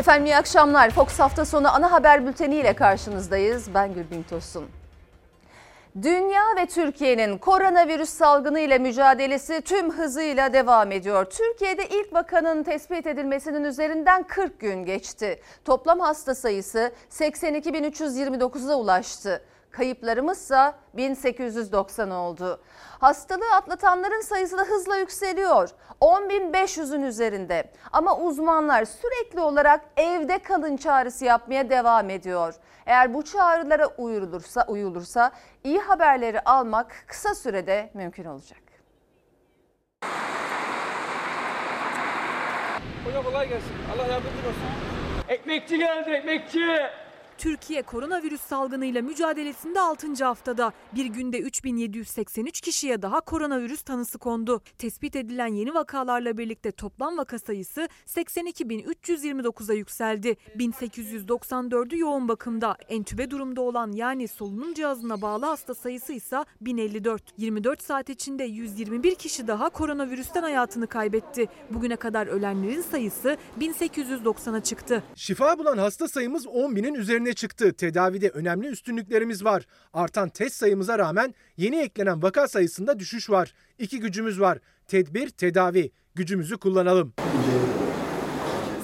Efendim iyi akşamlar. Fox hafta sonu ana haber bülteni ile karşınızdayız. Ben Gülbin Tosun. Dünya ve Türkiye'nin koronavirüs salgını ile mücadelesi tüm hızıyla devam ediyor. Türkiye'de ilk vakanın tespit edilmesinin üzerinden 40 gün geçti. Toplam hasta sayısı 82.329'a ulaştı. Kayıplarımızsa 1890 oldu. Hastalığı atlatanların sayısı da hızla yükseliyor. 10.500'ün üzerinde. Ama uzmanlar sürekli olarak evde kalın çağrısı yapmaya devam ediyor. Eğer bu çağrılara uyulursa, uyulursa iyi haberleri almak kısa sürede mümkün olacak. Hocam kolay gelsin. Allah yardımcın olsun. Ekmekçi geldi ekmekçi. Türkiye koronavirüs salgınıyla mücadelesinde 6. haftada bir günde 3783 kişiye daha koronavirüs tanısı kondu. Tespit edilen yeni vakalarla birlikte toplam vaka sayısı 82.329'a yükseldi. 1894'ü yoğun bakımda. Entübe durumda olan yani solunum cihazına bağlı hasta sayısı ise 1054. 24 saat içinde 121 kişi daha koronavirüsten hayatını kaybetti. Bugüne kadar ölenlerin sayısı 1890'a çıktı. Şifa bulan hasta sayımız 10 binin üzerine çıktı. Tedavide önemli üstünlüklerimiz var. Artan test sayımıza rağmen yeni eklenen vaka sayısında düşüş var. İki gücümüz var. Tedbir, tedavi. Gücümüzü kullanalım.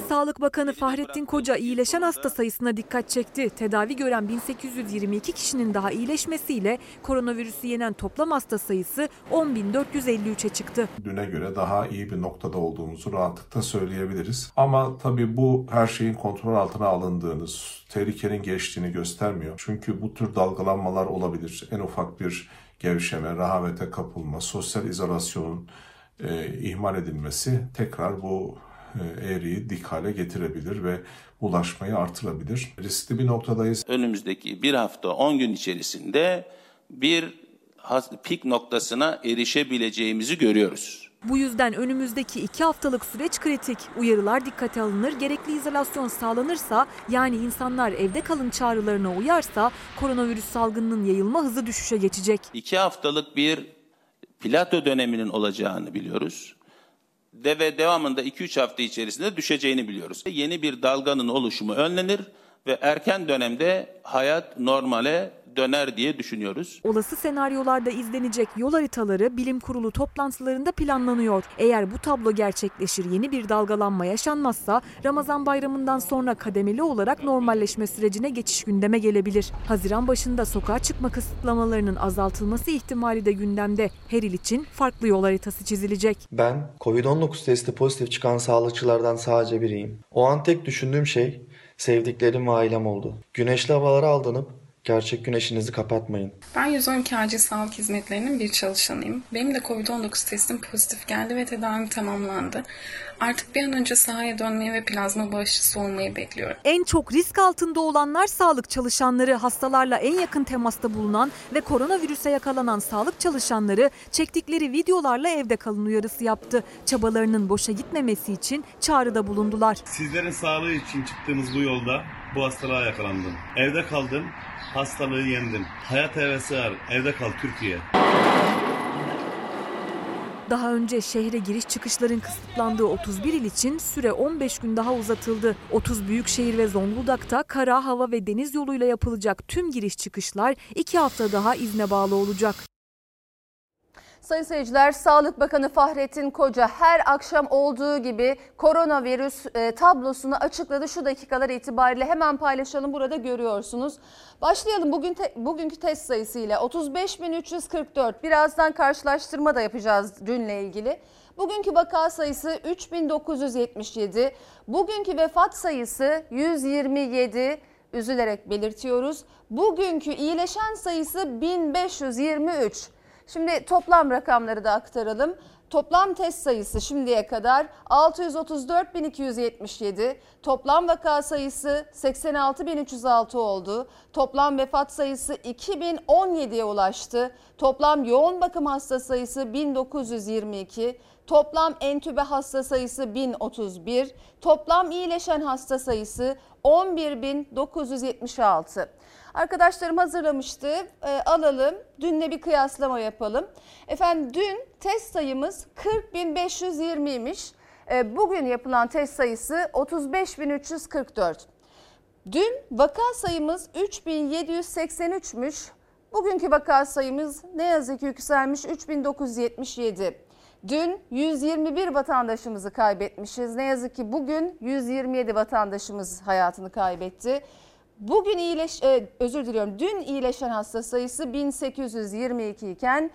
Sağlık Bakanı Fahrettin Koca iyileşen hasta sayısına dikkat çekti. Tedavi gören 1822 kişinin daha iyileşmesiyle koronavirüsü yenen toplam hasta sayısı 10.453'e çıktı. Düne göre daha iyi bir noktada olduğumuzu rahatlıkla söyleyebiliriz. Ama tabii bu her şeyin kontrol altına alındığını, tehlikenin geçtiğini göstermiyor. Çünkü bu tür dalgalanmalar olabilir. En ufak bir gevşeme, rahavete kapılma, sosyal izolasyonun e, ihmal edilmesi tekrar bu eğriyi dik hale getirebilir ve bulaşmayı artırabilir. Riskli bir noktadayız. Önümüzdeki bir hafta 10 gün içerisinde bir pik noktasına erişebileceğimizi görüyoruz. Bu yüzden önümüzdeki iki haftalık süreç kritik. Uyarılar dikkate alınır, gerekli izolasyon sağlanırsa yani insanlar evde kalın çağrılarına uyarsa koronavirüs salgınının yayılma hızı düşüşe geçecek. İki haftalık bir plato döneminin olacağını biliyoruz de ve devamında 2-3 hafta içerisinde düşeceğini biliyoruz. Yeni bir dalganın oluşumu önlenir ve erken dönemde hayat normale döner diye düşünüyoruz. Olası senaryolarda izlenecek yol haritaları bilim kurulu toplantılarında planlanıyor. Eğer bu tablo gerçekleşir yeni bir dalgalanma yaşanmazsa Ramazan bayramından sonra kademeli olarak normalleşme sürecine geçiş gündeme gelebilir. Haziran başında sokağa çıkma kısıtlamalarının azaltılması ihtimali de gündemde. Her il için farklı yol haritası çizilecek. Ben COVID-19 testi pozitif çıkan sağlıkçılardan sadece biriyim. O an tek düşündüğüm şey sevdiklerim ve ailem oldu. Güneşli havalara aldanıp Gerçek güneşinizi kapatmayın. Ben 112 acil sağlık hizmetlerinin bir çalışanıyım. Benim de COVID-19 testim pozitif geldi ve tedavim tamamlandı. Artık bir an önce sahaya dönmeyi ve plazma bağışçısı olmayı bekliyorum. En çok risk altında olanlar sağlık çalışanları, hastalarla en yakın temasta bulunan ve koronavirüse yakalanan sağlık çalışanları çektikleri videolarla evde kalın uyarısı yaptı. Çabalarının boşa gitmemesi için çağrıda bulundular. Sizlerin sağlığı için çıktığımız bu yolda bu hastalığa yakalandım. Evde kaldım, hastalığı yendim. Hayat hevesi var, evde kal Türkiye. Daha önce şehre giriş çıkışların kısıtlandığı 31 il için süre 15 gün daha uzatıldı. 30 büyük şehir ve Zonguldak'ta kara, hava ve deniz yoluyla yapılacak tüm giriş çıkışlar 2 hafta daha izne bağlı olacak. Sayın seyirciler, Sağlık Bakanı Fahrettin Koca her akşam olduğu gibi koronavirüs e, tablosunu açıkladı. Şu dakikalar itibariyle hemen paylaşalım burada görüyorsunuz. Başlayalım bugün te, bugünkü test sayısıyla 35.344. Birazdan karşılaştırma da yapacağız dünle ilgili. Bugünkü vaka sayısı 3977. Bugünkü vefat sayısı 127 üzülerek belirtiyoruz. Bugünkü iyileşen sayısı 1523. Şimdi toplam rakamları da aktaralım. Toplam test sayısı şimdiye kadar 634.277, toplam vaka sayısı 86.306 oldu. Toplam vefat sayısı 2017'ye ulaştı. Toplam yoğun bakım hasta sayısı 1922, toplam entübe hasta sayısı 1031, toplam iyileşen hasta sayısı 11.976. Arkadaşlarım hazırlamıştı. E, alalım. Dünle bir kıyaslama yapalım. Efendim dün test sayımız 40.520'ymiş. E, Bugün yapılan test sayısı 35.344. Dün vaka sayımız 3783'müş. Bugünkü vaka sayımız ne yazık ki yükselmiş 3977. Dün 121 vatandaşımızı kaybetmişiz. Ne yazık ki bugün 127 vatandaşımız hayatını kaybetti. Bugün iyileş e, özür diliyorum. Dün iyileşen hasta sayısı 1822 iken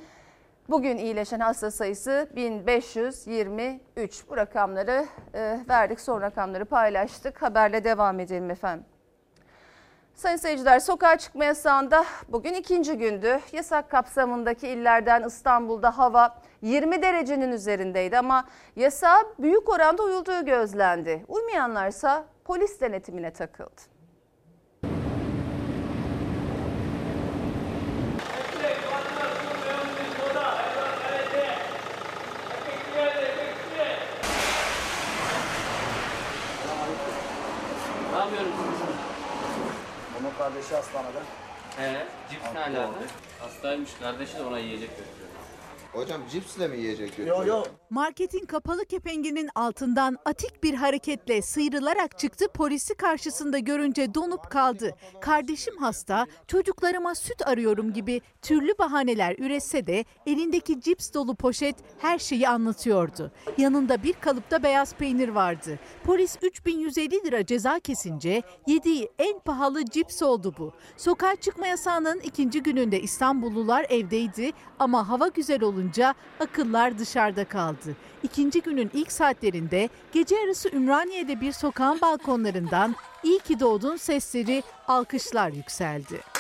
bugün iyileşen hasta sayısı 1523. Bu rakamları e, verdik. Son rakamları paylaştık. Haberle devam edelim efendim. Sayın seyirciler sokağa çıkma yasağında bugün ikinci gündü. Yasak kapsamındaki illerden İstanbul'da hava 20 derecenin üzerindeydi ama yasağa büyük oranda uyulduğu gözlendi. Uymayanlarsa polis denetimine takıldı. Ne yapıyorsun? Onun kardeşi hastanede. He, cips ne alaka? Hastaymış kardeşi de ona yiyecek götürüyor. Hocam cipsle mi yiyecek Yo yo. Marketin kapalı kepenginin altından atik bir hareketle sıyrılarak çıktı polisi karşısında görünce donup kaldı. Kardeşim hasta, çocuklarıma süt arıyorum gibi türlü bahaneler üretse de elindeki cips dolu poşet her şeyi anlatıyordu. Yanında bir kalıpta beyaz peynir vardı. Polis 3150 lira ceza kesince yediği en pahalı cips oldu bu. Sokağa çıkma yasağının ikinci gününde İstanbullular evdeydi ama hava güzel olunca akıllar dışarıda kaldı. İkinci günün ilk saatlerinde gece yarısı Ümraniye'de bir sokağın balkonlarından iyi ki doğdun sesleri, alkışlar yükseldi.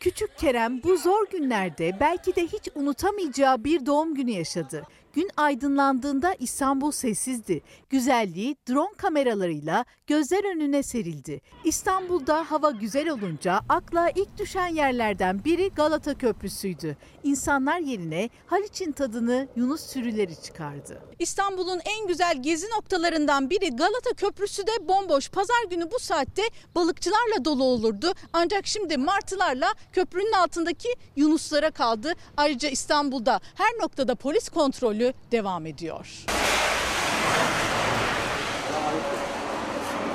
Küçük Kerem bu zor günlerde belki de hiç unutamayacağı bir doğum günü yaşadı. Gün aydınlandığında İstanbul sessizdi. Güzelliği drone kameralarıyla gözler önüne serildi. İstanbul'da hava güzel olunca akla ilk düşen yerlerden biri Galata Köprüsü'ydü. İnsanlar yerine Haliç'in tadını Yunus sürüleri çıkardı. İstanbul'un en güzel gezi noktalarından biri Galata Köprüsü de bomboş. Pazar günü bu saatte balıkçılarla dolu olurdu. Ancak şimdi martılarla köprünün altındaki yunuslara kaldı. Ayrıca İstanbul'da her noktada polis kontrolü devam ediyor.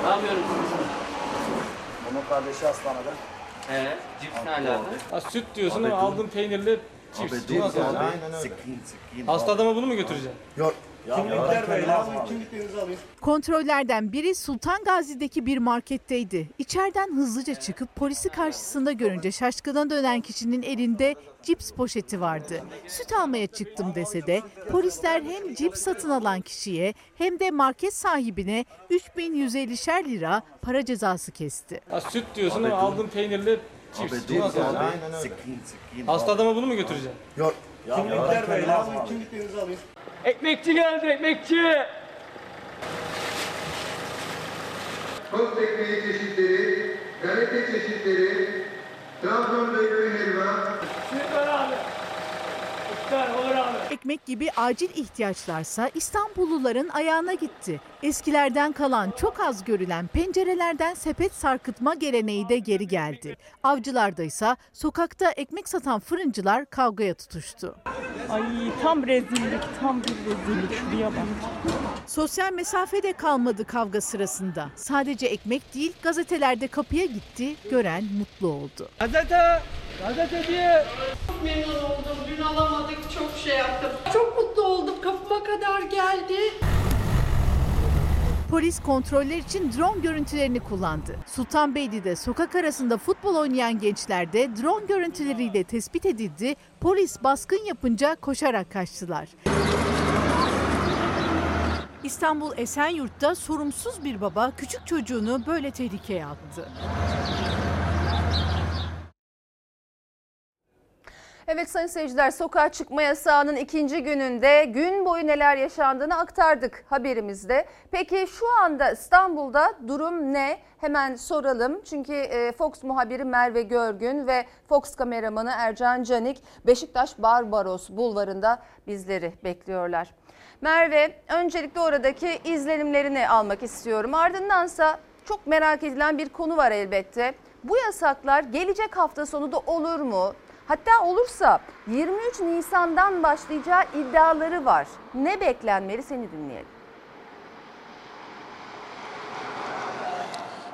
Ne yapıyorsun? Onun kardeşi hastanede. He, cips ne alaka? Ha, süt diyorsun ama aldığın peynirli cips. Bu nasıl yani? Aynen öyle. Hasta adama bunu mu götüreceksin? Yok. Kimlikler böyle. Kimliklerinizi alayım. Kontrollerden biri Sultan Gazi'deki bir marketteydi. İçeriden hızlıca çıkıp polisi karşısında görünce şaşkına dönen kişinin elinde cips poşeti vardı. Süt almaya çıktım dese de polisler hem cips satın alan kişiye hem de market sahibine 3150'şer lira para cezası kesti. Ha, süt diyorsun ama aldığın peynirli cips. Bu nasıl yani? Aynen öyle. Hasta adama bunu mu götüreceksin? Yok. Kimlikler böyle. Kimliklerinizi alayım. Ekmekçi geldi, ekmekçi! Tost ekmeği çeşitleri, galeta çeşitleri, Trabzon bölümü helva, Süt var abi. Ekmek gibi acil ihtiyaçlarsa İstanbulluların ayağına gitti. Eskilerden kalan çok az görülen pencerelerden sepet sarkıtma geleneği de geri geldi. Avcılarda ise sokakta ekmek satan fırıncılar kavgaya tutuştu. Ay tam rezillik, tam bir rezillik. Şuraya bak. Sosyal mesafe de kalmadı kavga sırasında. Sadece ekmek değil gazetelerde kapıya gitti, gören mutlu oldu. Gazete! Gazete diye! Memnun oldum. Dün alamadık. Çok şey yaptım. Çok mutlu oldum. Kapıma kadar geldi. Polis kontroller için drone görüntülerini kullandı. Sultanbeyli'de sokak arasında futbol oynayan gençler de drone görüntüleriyle tespit edildi. Polis baskın yapınca koşarak kaçtılar. İstanbul Esenyurt'ta sorumsuz bir baba küçük çocuğunu böyle tehlikeye attı. Evet sayın seyirciler sokağa çıkma yasağının ikinci gününde gün boyu neler yaşandığını aktardık haberimizde. Peki şu anda İstanbul'da durum ne? Hemen soralım. Çünkü e, Fox muhabiri Merve Görgün ve Fox kameramanı Ercan Canik Beşiktaş Barbaros bulvarında bizleri bekliyorlar. Merve öncelikle oradaki izlenimlerini almak istiyorum. Ardındansa Çok merak edilen bir konu var elbette. Bu yasaklar gelecek hafta sonu da olur mu? Hatta olursa 23 Nisan'dan başlayacağı iddiaları var. Ne beklenmeli seni dinleyelim.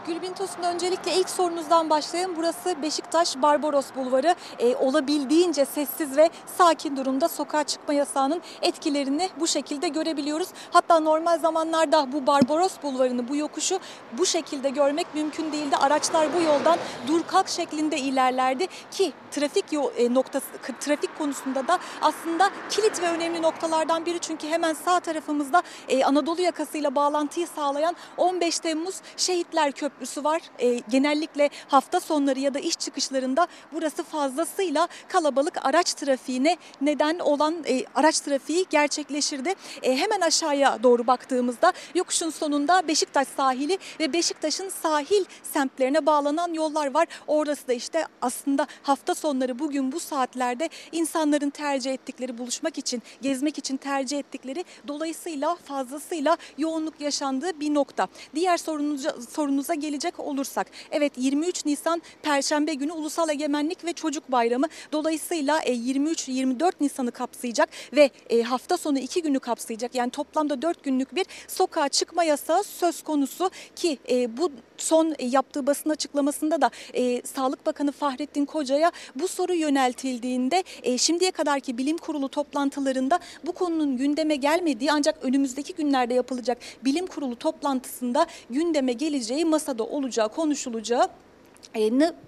Gülbin Tosun öncelikle ilk sorunuzdan başlayalım. Burası Beşiktaş Barbaros Bulvarı. Ee, olabildiğince sessiz ve sakin durumda sokağa çıkma yasağının etkilerini bu şekilde görebiliyoruz. Hatta normal zamanlarda bu Barbaros Bulvarı'nı, bu yokuşu bu şekilde görmek mümkün değildi. Araçlar bu yoldan dur kalk şeklinde ilerlerdi ki trafik e, noktası trafik konusunda da aslında kilit ve önemli noktalardan biri çünkü hemen sağ tarafımızda e, Anadolu yakasıyla bağlantıyı sağlayan 15 Temmuz Şehitler Köprüsü var. E, genellikle hafta sonları ya da iş çıkışlarında burası fazlasıyla kalabalık araç trafiğine neden olan e, araç trafiği gerçekleşirdi. E, hemen aşağıya doğru baktığımızda yokuşun sonunda Beşiktaş sahili ve Beşiktaş'ın sahil semtlerine bağlanan yollar var. Orası da işte aslında hafta sonları bugün bu saatlerde insanların tercih ettikleri buluşmak için, gezmek için tercih ettikleri dolayısıyla fazlasıyla yoğunluk yaşandığı bir nokta. Diğer sorunuza, sorunuza gelecek olursak. Evet 23 Nisan Perşembe günü Ulusal Egemenlik ve Çocuk Bayramı. Dolayısıyla e, 23-24 Nisan'ı kapsayacak ve e, hafta sonu 2 günü kapsayacak. Yani toplamda 4 günlük bir sokağa çıkma yasağı söz konusu ki e, bu son e, yaptığı basın açıklamasında da e, Sağlık Bakanı Fahrettin Koca'ya bu soru yöneltildiğinde e, şimdiye kadarki bilim kurulu toplantılarında bu konunun gündeme gelmediği ancak önümüzdeki günlerde yapılacak bilim kurulu toplantısında gündeme geleceği masada olacağı konuşulacağı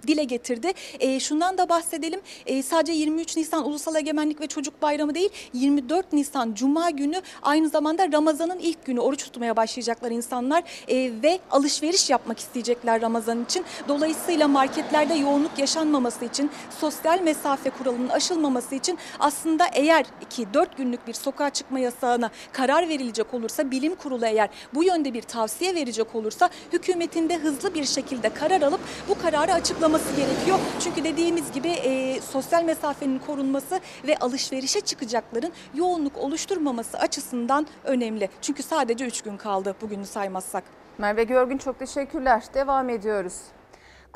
dile getirdi. E, şundan da bahsedelim. E, sadece 23 Nisan Ulusal Egemenlik ve Çocuk Bayramı değil, 24 Nisan Cuma günü aynı zamanda Ramazan'ın ilk günü oruç tutmaya başlayacaklar insanlar e, ve alışveriş yapmak isteyecekler Ramazan için. Dolayısıyla marketlerde yoğunluk yaşanmaması için, sosyal mesafe kuralının aşılmaması için aslında eğer ki 4 günlük bir sokağa çıkma yasağına karar verilecek olursa, bilim kurulu eğer bu yönde bir tavsiye verecek olursa hükümetin de hızlı bir şekilde karar alıp bu kararı açıklaması gerekiyor. Çünkü dediğimiz gibi e, sosyal mesafenin korunması ve alışverişe çıkacakların yoğunluk oluşturmaması açısından önemli. Çünkü sadece 3 gün kaldı bugünü saymazsak. Merve Görgün çok teşekkürler. Devam ediyoruz.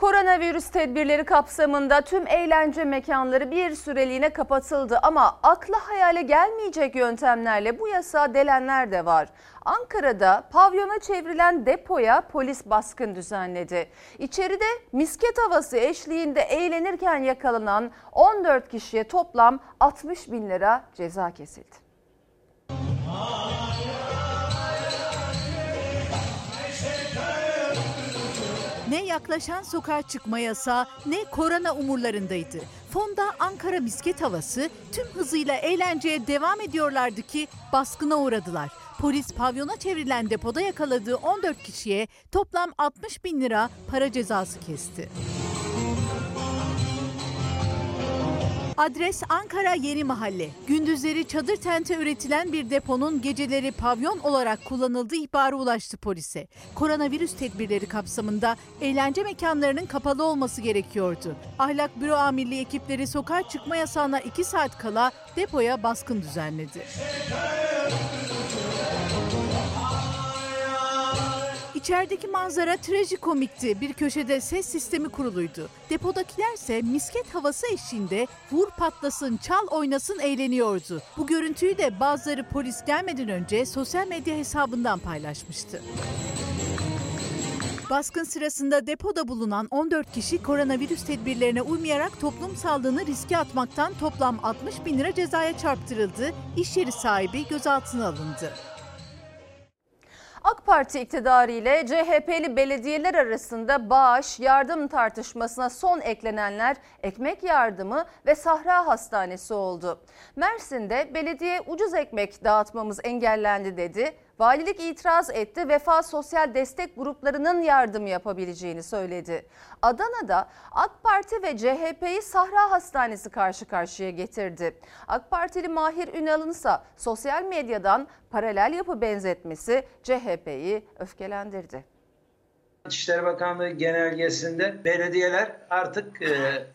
Koronavirüs tedbirleri kapsamında tüm eğlence mekanları bir süreliğine kapatıldı ama akla hayale gelmeyecek yöntemlerle bu yasağı delenler de var. Ankara'da pavyona çevrilen depoya polis baskın düzenledi. İçeride misket havası eşliğinde eğlenirken yakalanan 14 kişiye toplam 60 bin lira ceza kesildi. Ne yaklaşan sokağa çıkma yasağı ne korona umurlarındaydı. Fonda Ankara misket havası tüm hızıyla eğlenceye devam ediyorlardı ki baskına uğradılar. Polis pavyona çevrilen depoda yakaladığı 14 kişiye toplam 60 bin lira para cezası kesti. Adres Ankara Yeni Mahalle. Gündüzleri çadır tente üretilen bir deponun geceleri pavyon olarak kullanıldığı ihbarı ulaştı polise. Koronavirüs tedbirleri kapsamında eğlence mekanlarının kapalı olması gerekiyordu. Ahlak Büro Amirliği ekipleri sokağa çıkma yasağına 2 saat kala depoya baskın düzenledi. İçerideki manzara trajikomikti. Bir köşede ses sistemi kuruluydu. Depodakilerse misket havası eşliğinde vur patlasın, çal oynasın eğleniyordu. Bu görüntüyü de bazıları polis gelmeden önce sosyal medya hesabından paylaşmıştı. Baskın sırasında depoda bulunan 14 kişi koronavirüs tedbirlerine uymayarak toplum sağlığını riske atmaktan toplam 60 bin lira cezaya çarptırıldı. İş yeri sahibi gözaltına alındı. AK Parti iktidarı ile CHP'li belediyeler arasında bağış, yardım tartışmasına son eklenenler ekmek yardımı ve Sahra Hastanesi oldu. Mersin'de belediye ucuz ekmek dağıtmamız engellendi dedi. Valilik itiraz etti, Vefa Sosyal Destek gruplarının yardım yapabileceğini söyledi. Adana'da AK Parti ve CHP'yi Sahra Hastanesi karşı karşıya getirdi. AK Partili Mahir Ünal'ın ise sosyal medyadan paralel yapı benzetmesi CHP'yi öfkelendirdi. İçişleri Bakanlığı genelgesinde belediyeler artık e,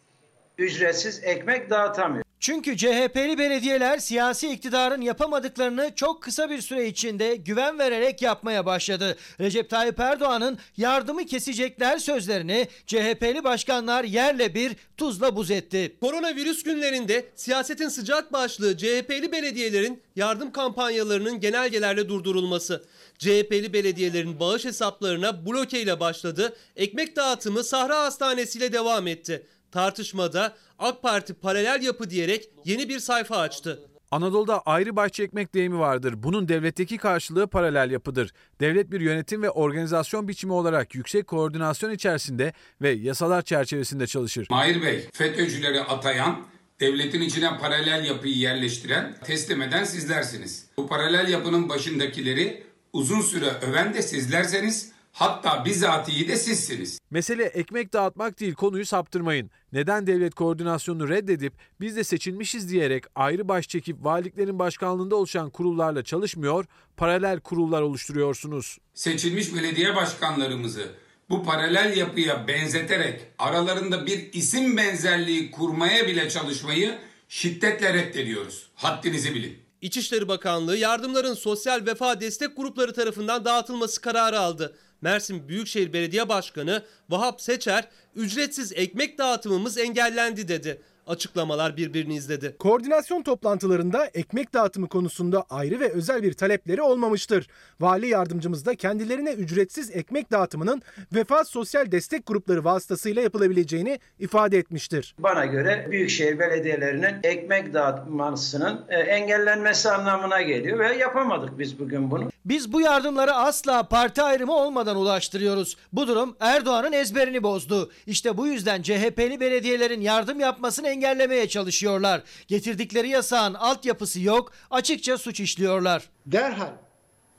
ücretsiz ekmek dağıtamıyor. Çünkü CHP'li belediyeler siyasi iktidarın yapamadıklarını çok kısa bir süre içinde güven vererek yapmaya başladı. Recep Tayyip Erdoğan'ın yardımı kesecekler sözlerini CHP'li başkanlar yerle bir tuzla buz etti. Koronavirüs günlerinde siyasetin sıcak başlığı CHP'li belediyelerin yardım kampanyalarının genelgelerle durdurulması. CHP'li belediyelerin bağış hesaplarına bloke ile başladı. Ekmek dağıtımı Sahra Hastanesi ile devam etti. Tartışmada AK Parti paralel yapı diyerek yeni bir sayfa açtı. Anadolu'da ayrı bahçe ekmek deyimi vardır. Bunun devletteki karşılığı paralel yapıdır. Devlet bir yönetim ve organizasyon biçimi olarak yüksek koordinasyon içerisinde ve yasalar çerçevesinde çalışır. Mahir Bey, FETÖ'cüleri atayan, devletin içine paralel yapıyı yerleştiren, teslim eden sizlersiniz. Bu paralel yapının başındakileri uzun süre öven de sizlerseniz, hatta bizatihi de sizsiniz. Mesele ekmek dağıtmak değil konuyu saptırmayın. Neden devlet koordinasyonunu reddedip biz de seçilmişiz diyerek ayrı baş çekip valiliklerin başkanlığında oluşan kurullarla çalışmıyor, paralel kurullar oluşturuyorsunuz. Seçilmiş belediye başkanlarımızı bu paralel yapıya benzeterek aralarında bir isim benzerliği kurmaya bile çalışmayı şiddetle reddediyoruz. Haddinizi bilin. İçişleri Bakanlığı yardımların sosyal vefa destek grupları tarafından dağıtılması kararı aldı. Mersin Büyükşehir Belediye Başkanı Vahap Seçer, ücretsiz ekmek dağıtımımız engellendi dedi. Açıklamalar birbirini izledi. Koordinasyon toplantılarında ekmek dağıtımı konusunda ayrı ve özel bir talepleri olmamıştır. Vali yardımcımız da kendilerine ücretsiz ekmek dağıtımının vefat sosyal destek grupları vasıtasıyla yapılabileceğini ifade etmiştir. Bana göre büyükşehir belediyelerinin ekmek dağıtmasının e, engellenmesi anlamına geliyor ve yapamadık biz bugün bunu. Biz bu yardımları asla parti ayrımı olmadan ulaştırıyoruz. Bu durum Erdoğan'ın ezberini bozdu. İşte bu yüzden CHP'li belediyelerin yardım yapmasını engellemeye çalışıyorlar. Getirdikleri yasağın altyapısı yok, açıkça suç işliyorlar. Derhal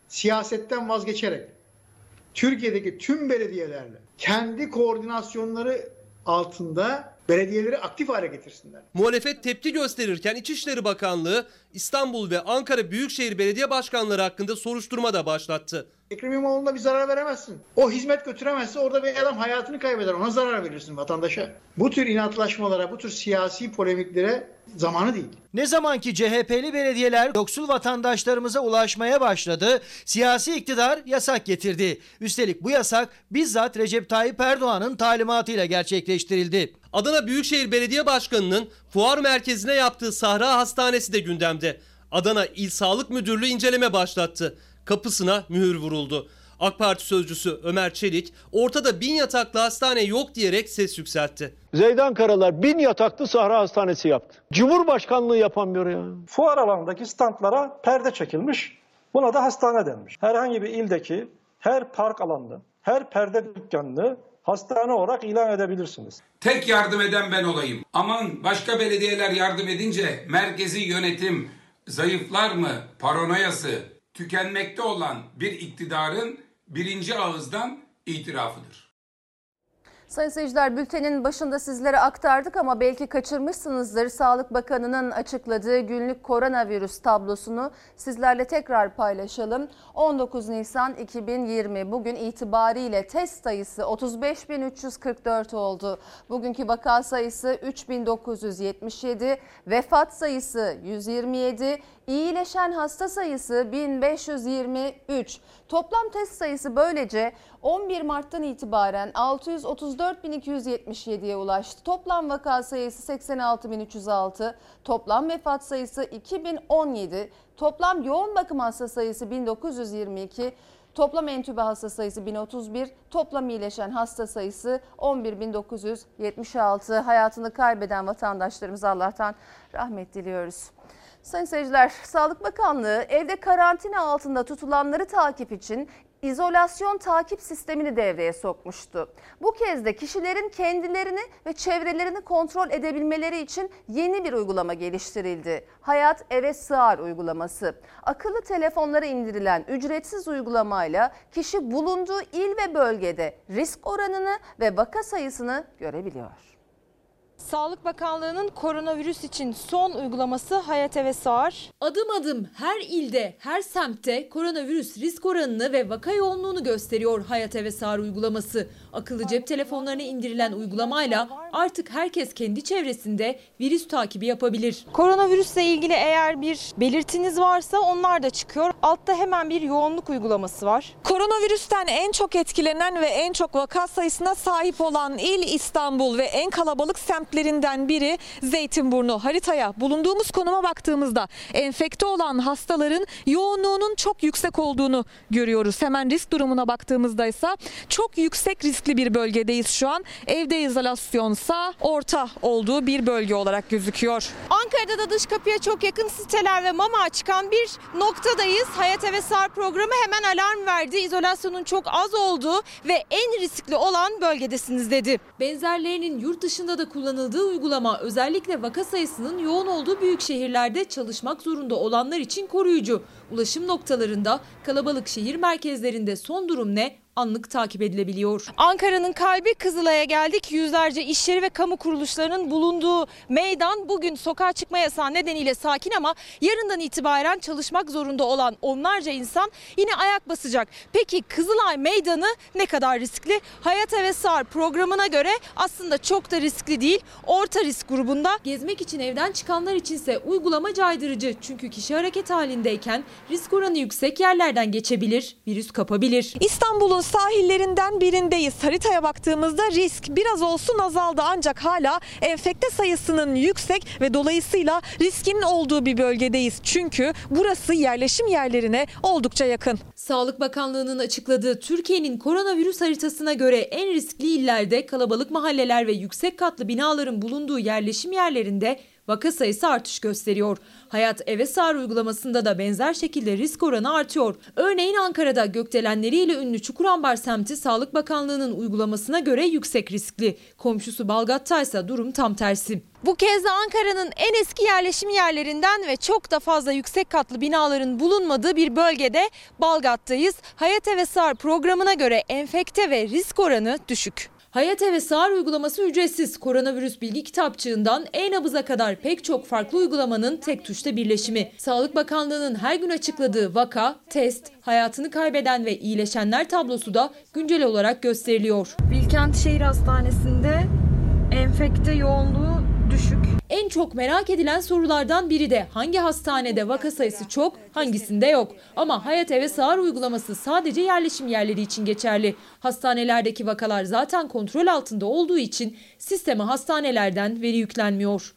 siyasetten vazgeçerek Türkiye'deki tüm belediyelerle kendi koordinasyonları altında belediyeleri aktif hale getirsinler. Muhalefet tepki gösterirken İçişleri Bakanlığı İstanbul ve Ankara Büyükşehir Belediye Başkanları hakkında soruşturma da başlattı. Ekrem İmamoğlu'na bir zarar veremezsin. O hizmet götüremezse orada bir adam hayatını kaybeder. Ona zarar verirsin vatandaşa. Bu tür inatlaşmalara, bu tür siyasi polemiklere zamanı değil. Ne zaman ki CHP'li belediyeler yoksul vatandaşlarımıza ulaşmaya başladı, siyasi iktidar yasak getirdi. Üstelik bu yasak bizzat Recep Tayyip Erdoğan'ın talimatıyla gerçekleştirildi. Adana Büyükşehir Belediye Başkanı'nın fuar merkezine yaptığı Sahra Hastanesi de gündemde. Adana İl Sağlık Müdürlüğü inceleme başlattı. Kapısına mühür vuruldu. AK Parti sözcüsü Ömer Çelik ortada bin yataklı hastane yok diyerek ses yükseltti. Zeydan Karalar bin yataklı Sahra Hastanesi yaptı. Cumhurbaşkanlığı yapamıyor ya. Fuar alanındaki standlara perde çekilmiş. Buna da hastane denmiş. Herhangi bir ildeki her park alanını, her perde dükkanını hastane olarak ilan edebilirsiniz. Tek yardım eden ben olayım. Aman başka belediyeler yardım edince merkezi yönetim zayıflar mı paranoyası tükenmekte olan bir iktidarın birinci ağızdan itirafıdır. Sayın seyirciler bültenin başında sizlere aktardık ama belki kaçırmışsınızdır. Sağlık Bakanı'nın açıkladığı günlük koronavirüs tablosunu sizlerle tekrar paylaşalım. 19 Nisan 2020 bugün itibariyle test sayısı 35.344 oldu. Bugünkü vaka sayısı 3977, vefat sayısı 127, iyileşen hasta sayısı 1523. Toplam test sayısı böylece 11 Mart'tan itibaren 634.277'ye ulaştı. Toplam vaka sayısı 86.306, toplam vefat sayısı 2017, toplam yoğun bakım hasta sayısı 1922, Toplam entübe hasta sayısı 1031, toplam iyileşen hasta sayısı 11.976. Hayatını kaybeden vatandaşlarımıza Allah'tan rahmet diliyoruz. Sayın seyirciler, Sağlık Bakanlığı evde karantina altında tutulanları takip için izolasyon takip sistemini devreye sokmuştu. Bu kez de kişilerin kendilerini ve çevrelerini kontrol edebilmeleri için yeni bir uygulama geliştirildi. Hayat Eve Sığar uygulaması. Akıllı telefonlara indirilen ücretsiz uygulamayla kişi bulunduğu il ve bölgede risk oranını ve vaka sayısını görebiliyor. Sağlık Bakanlığı'nın koronavirüs için son uygulaması Hayat Eve Sağar. Adım adım her ilde, her semtte koronavirüs risk oranını ve vaka yoğunluğunu gösteriyor Hayat Eve Sağır uygulaması. Akıllı cep telefonlarına indirilen uygulamayla artık herkes kendi çevresinde virüs takibi yapabilir. Koronavirüsle ilgili eğer bir belirtiniz varsa onlar da çıkıyor. Altta hemen bir yoğunluk uygulaması var. Koronavirüsten en çok etkilenen ve en çok vaka sayısına sahip olan il İstanbul ve en kalabalık semtlerinden biri Zeytinburnu. Haritaya bulunduğumuz konuma baktığımızda enfekte olan hastaların yoğunluğunun çok yüksek olduğunu görüyoruz. Hemen risk durumuna baktığımızda ise çok yüksek riskli bir bölgedeyiz şu an. Evde izolasyonsa orta olduğu bir bölge olarak gözüküyor. Ankara'da da dış kapıya çok yakın siteler ve mama çıkan bir noktadayız. Hayat Eve Sağır programı hemen alarm verdi. İzolasyonun çok az olduğu ve en riskli olan bölgedesiniz dedi. Benzerlerinin yurt dışında da kullanıldığı uygulama özellikle vaka sayısının yoğun olduğu büyük şehirlerde çalışmak zorunda olanlar için koruyucu. Ulaşım noktalarında, kalabalık şehir merkezlerinde son durum ne? Anlık takip edilebiliyor. Ankara'nın kalbi Kızılay'a geldik. Yüzlerce iş yeri ve kamu kuruluşlarının bulunduğu meydan bugün sokağa çıkma yasağı nedeniyle sakin ama yarından itibaren çalışmak zorunda olan onlarca insan yine ayak basacak. Peki Kızılay Meydanı ne kadar riskli? Hayat Eve Sar programına göre aslında çok da riskli değil. Orta risk grubunda. Gezmek için evden çıkanlar içinse uygulama caydırıcı. Çünkü kişi hareket halindeyken risk oranı yüksek yerlerden geçebilir, virüs kapabilir. İstanbul'un sahillerinden birindeyiz. Haritaya baktığımızda risk biraz olsun azaldı ancak hala enfekte sayısının yüksek ve dolayısıyla riskin olduğu bir bölgedeyiz. Çünkü burası yerleşim yerlerine oldukça yakın. Sağlık Bakanlığı'nın açıkladığı Türkiye'nin koronavirüs haritasına göre en riskli illerde kalabalık mahalleler ve yüksek katlı binaların bulunduğu yerleşim yerlerinde vaka sayısı artış gösteriyor. Hayat Eve Sağır uygulamasında da benzer şekilde risk oranı artıyor. Örneğin Ankara'da gökdelenleriyle ünlü Çukurambar semti Sağlık Bakanlığı'nın uygulamasına göre yüksek riskli. Komşusu Balgat'ta ise durum tam tersi. Bu kez de Ankara'nın en eski yerleşim yerlerinden ve çok da fazla yüksek katlı binaların bulunmadığı bir bölgede Balgat'tayız. Hayat Eve Sağır programına göre enfekte ve risk oranı düşük. Hayat Eve Sağır uygulaması ücretsiz. Koronavirüs bilgi kitapçığından e-nabıza kadar pek çok farklı uygulamanın tek tuşta birleşimi. Sağlık Bakanlığı'nın her gün açıkladığı vaka, test, hayatını kaybeden ve iyileşenler tablosu da güncel olarak gösteriliyor. Bilkent Şehir Hastanesi'nde enfekte yoğunluğu. En çok merak edilen sorulardan biri de hangi hastanede vaka sayısı çok, hangisinde yok. Ama Hayat Eve Sağır uygulaması sadece yerleşim yerleri için geçerli. Hastanelerdeki vakalar zaten kontrol altında olduğu için sisteme hastanelerden veri yüklenmiyor.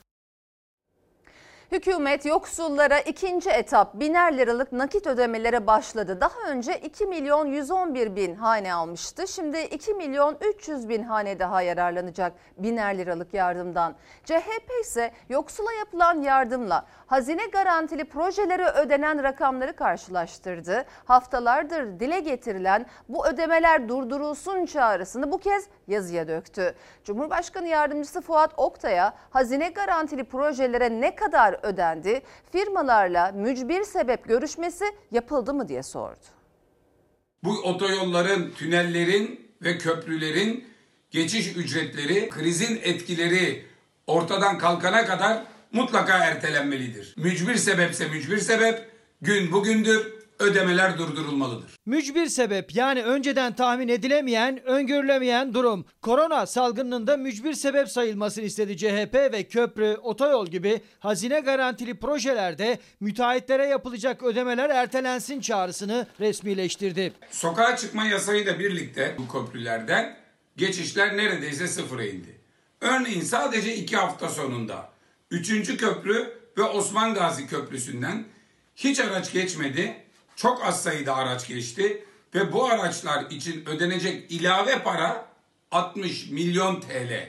Hükümet yoksullara ikinci etap biner liralık nakit ödemelere başladı. Daha önce 2 milyon 111 bin hane almıştı. Şimdi 2 milyon 300 bin hane daha yararlanacak biner liralık yardımdan. CHP ise yoksula yapılan yardımla hazine garantili projelere ödenen rakamları karşılaştırdı. Haftalardır dile getirilen bu ödemeler durdurulsun çağrısını bu kez yazıya döktü. Cumhurbaşkanı Yardımcısı Fuat Oktay'a hazine garantili projelere ne kadar ödendi, firmalarla mücbir sebep görüşmesi yapıldı mı diye sordu. Bu otoyolların, tünellerin ve köprülerin geçiş ücretleri krizin etkileri ortadan kalkana kadar mutlaka ertelenmelidir. Mücbir sebepse mücbir sebep, gün bugündür, ödemeler durdurulmalıdır. Mücbir sebep yani önceden tahmin edilemeyen, öngörülemeyen durum. Korona salgınının da mücbir sebep sayılmasını istedi CHP ve köprü, otoyol gibi hazine garantili projelerde müteahhitlere yapılacak ödemeler ertelensin çağrısını resmileştirdi. Sokağa çıkma yasayla birlikte bu köprülerden geçişler neredeyse sıfıra indi. Örneğin sadece iki hafta sonunda 3. köprü ve Osman Gazi Köprüsü'nden hiç araç geçmedi. Çok az sayıda araç geçti ve bu araçlar için ödenecek ilave para 60 milyon TL.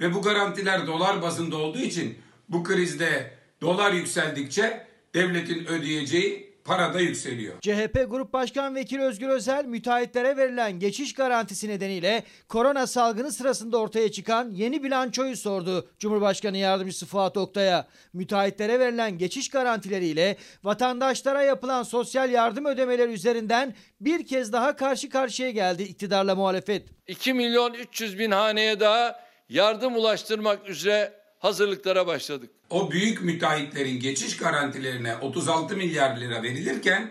Ve bu garantiler dolar bazında olduğu için bu krizde dolar yükseldikçe devletin ödeyeceği para da yükseliyor. CHP Grup Başkan Vekili Özgür Özel müteahhitlere verilen geçiş garantisi nedeniyle korona salgını sırasında ortaya çıkan yeni bilançoyu sordu Cumhurbaşkanı Yardımcısı Fuat Oktay'a. Müteahhitlere verilen geçiş garantileriyle vatandaşlara yapılan sosyal yardım ödemeleri üzerinden bir kez daha karşı karşıya geldi iktidarla muhalefet. 2 milyon 300 bin haneye daha yardım ulaştırmak üzere hazırlıklara başladık. O büyük müteahhitlerin geçiş garantilerine 36 milyar lira verilirken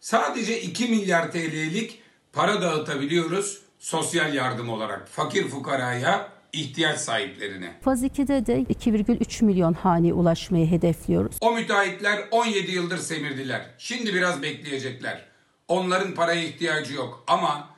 sadece 2 milyar TL'lik para dağıtabiliyoruz sosyal yardım olarak fakir fukaraya ihtiyaç sahiplerine. Faz 2'de de 2,3 milyon haneye ulaşmayı hedefliyoruz. O müteahhitler 17 yıldır semirdiler. Şimdi biraz bekleyecekler. Onların paraya ihtiyacı yok ama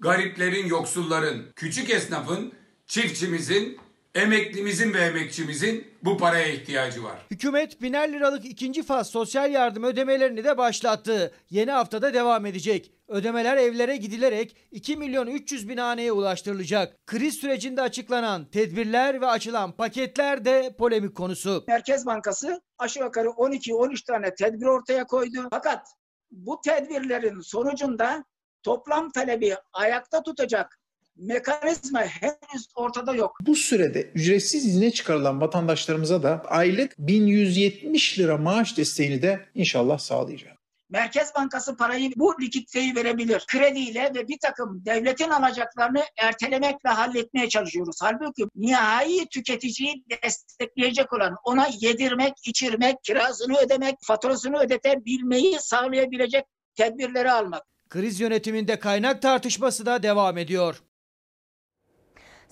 gariplerin, yoksulların, küçük esnafın, çiftçimizin, emeklimizin ve emekçimizin bu paraya ihtiyacı var. Hükümet biner liralık ikinci faz sosyal yardım ödemelerini de başlattı. Yeni haftada devam edecek. Ödemeler evlere gidilerek 2 milyon 300 bin haneye ulaştırılacak. Kriz sürecinde açıklanan tedbirler ve açılan paketler de polemik konusu. Merkez Bankası aşağı yukarı 12-13 tane tedbir ortaya koydu. Fakat bu tedbirlerin sonucunda toplam talebi ayakta tutacak mekanizma henüz ortada yok. Bu sürede ücretsiz izne çıkarılan vatandaşlarımıza da aylık 1170 lira maaş desteğini de inşallah sağlayacağız. Merkez Bankası parayı bu likiditeyi verebilir. Krediyle ve bir takım devletin alacaklarını ertelemekle halletmeye çalışıyoruz. Halbuki nihai tüketiciyi destekleyecek olan ona yedirmek, içirmek, kirasını ödemek, faturasını ödetebilmeyi sağlayabilecek tedbirleri almak. Kriz yönetiminde kaynak tartışması da devam ediyor.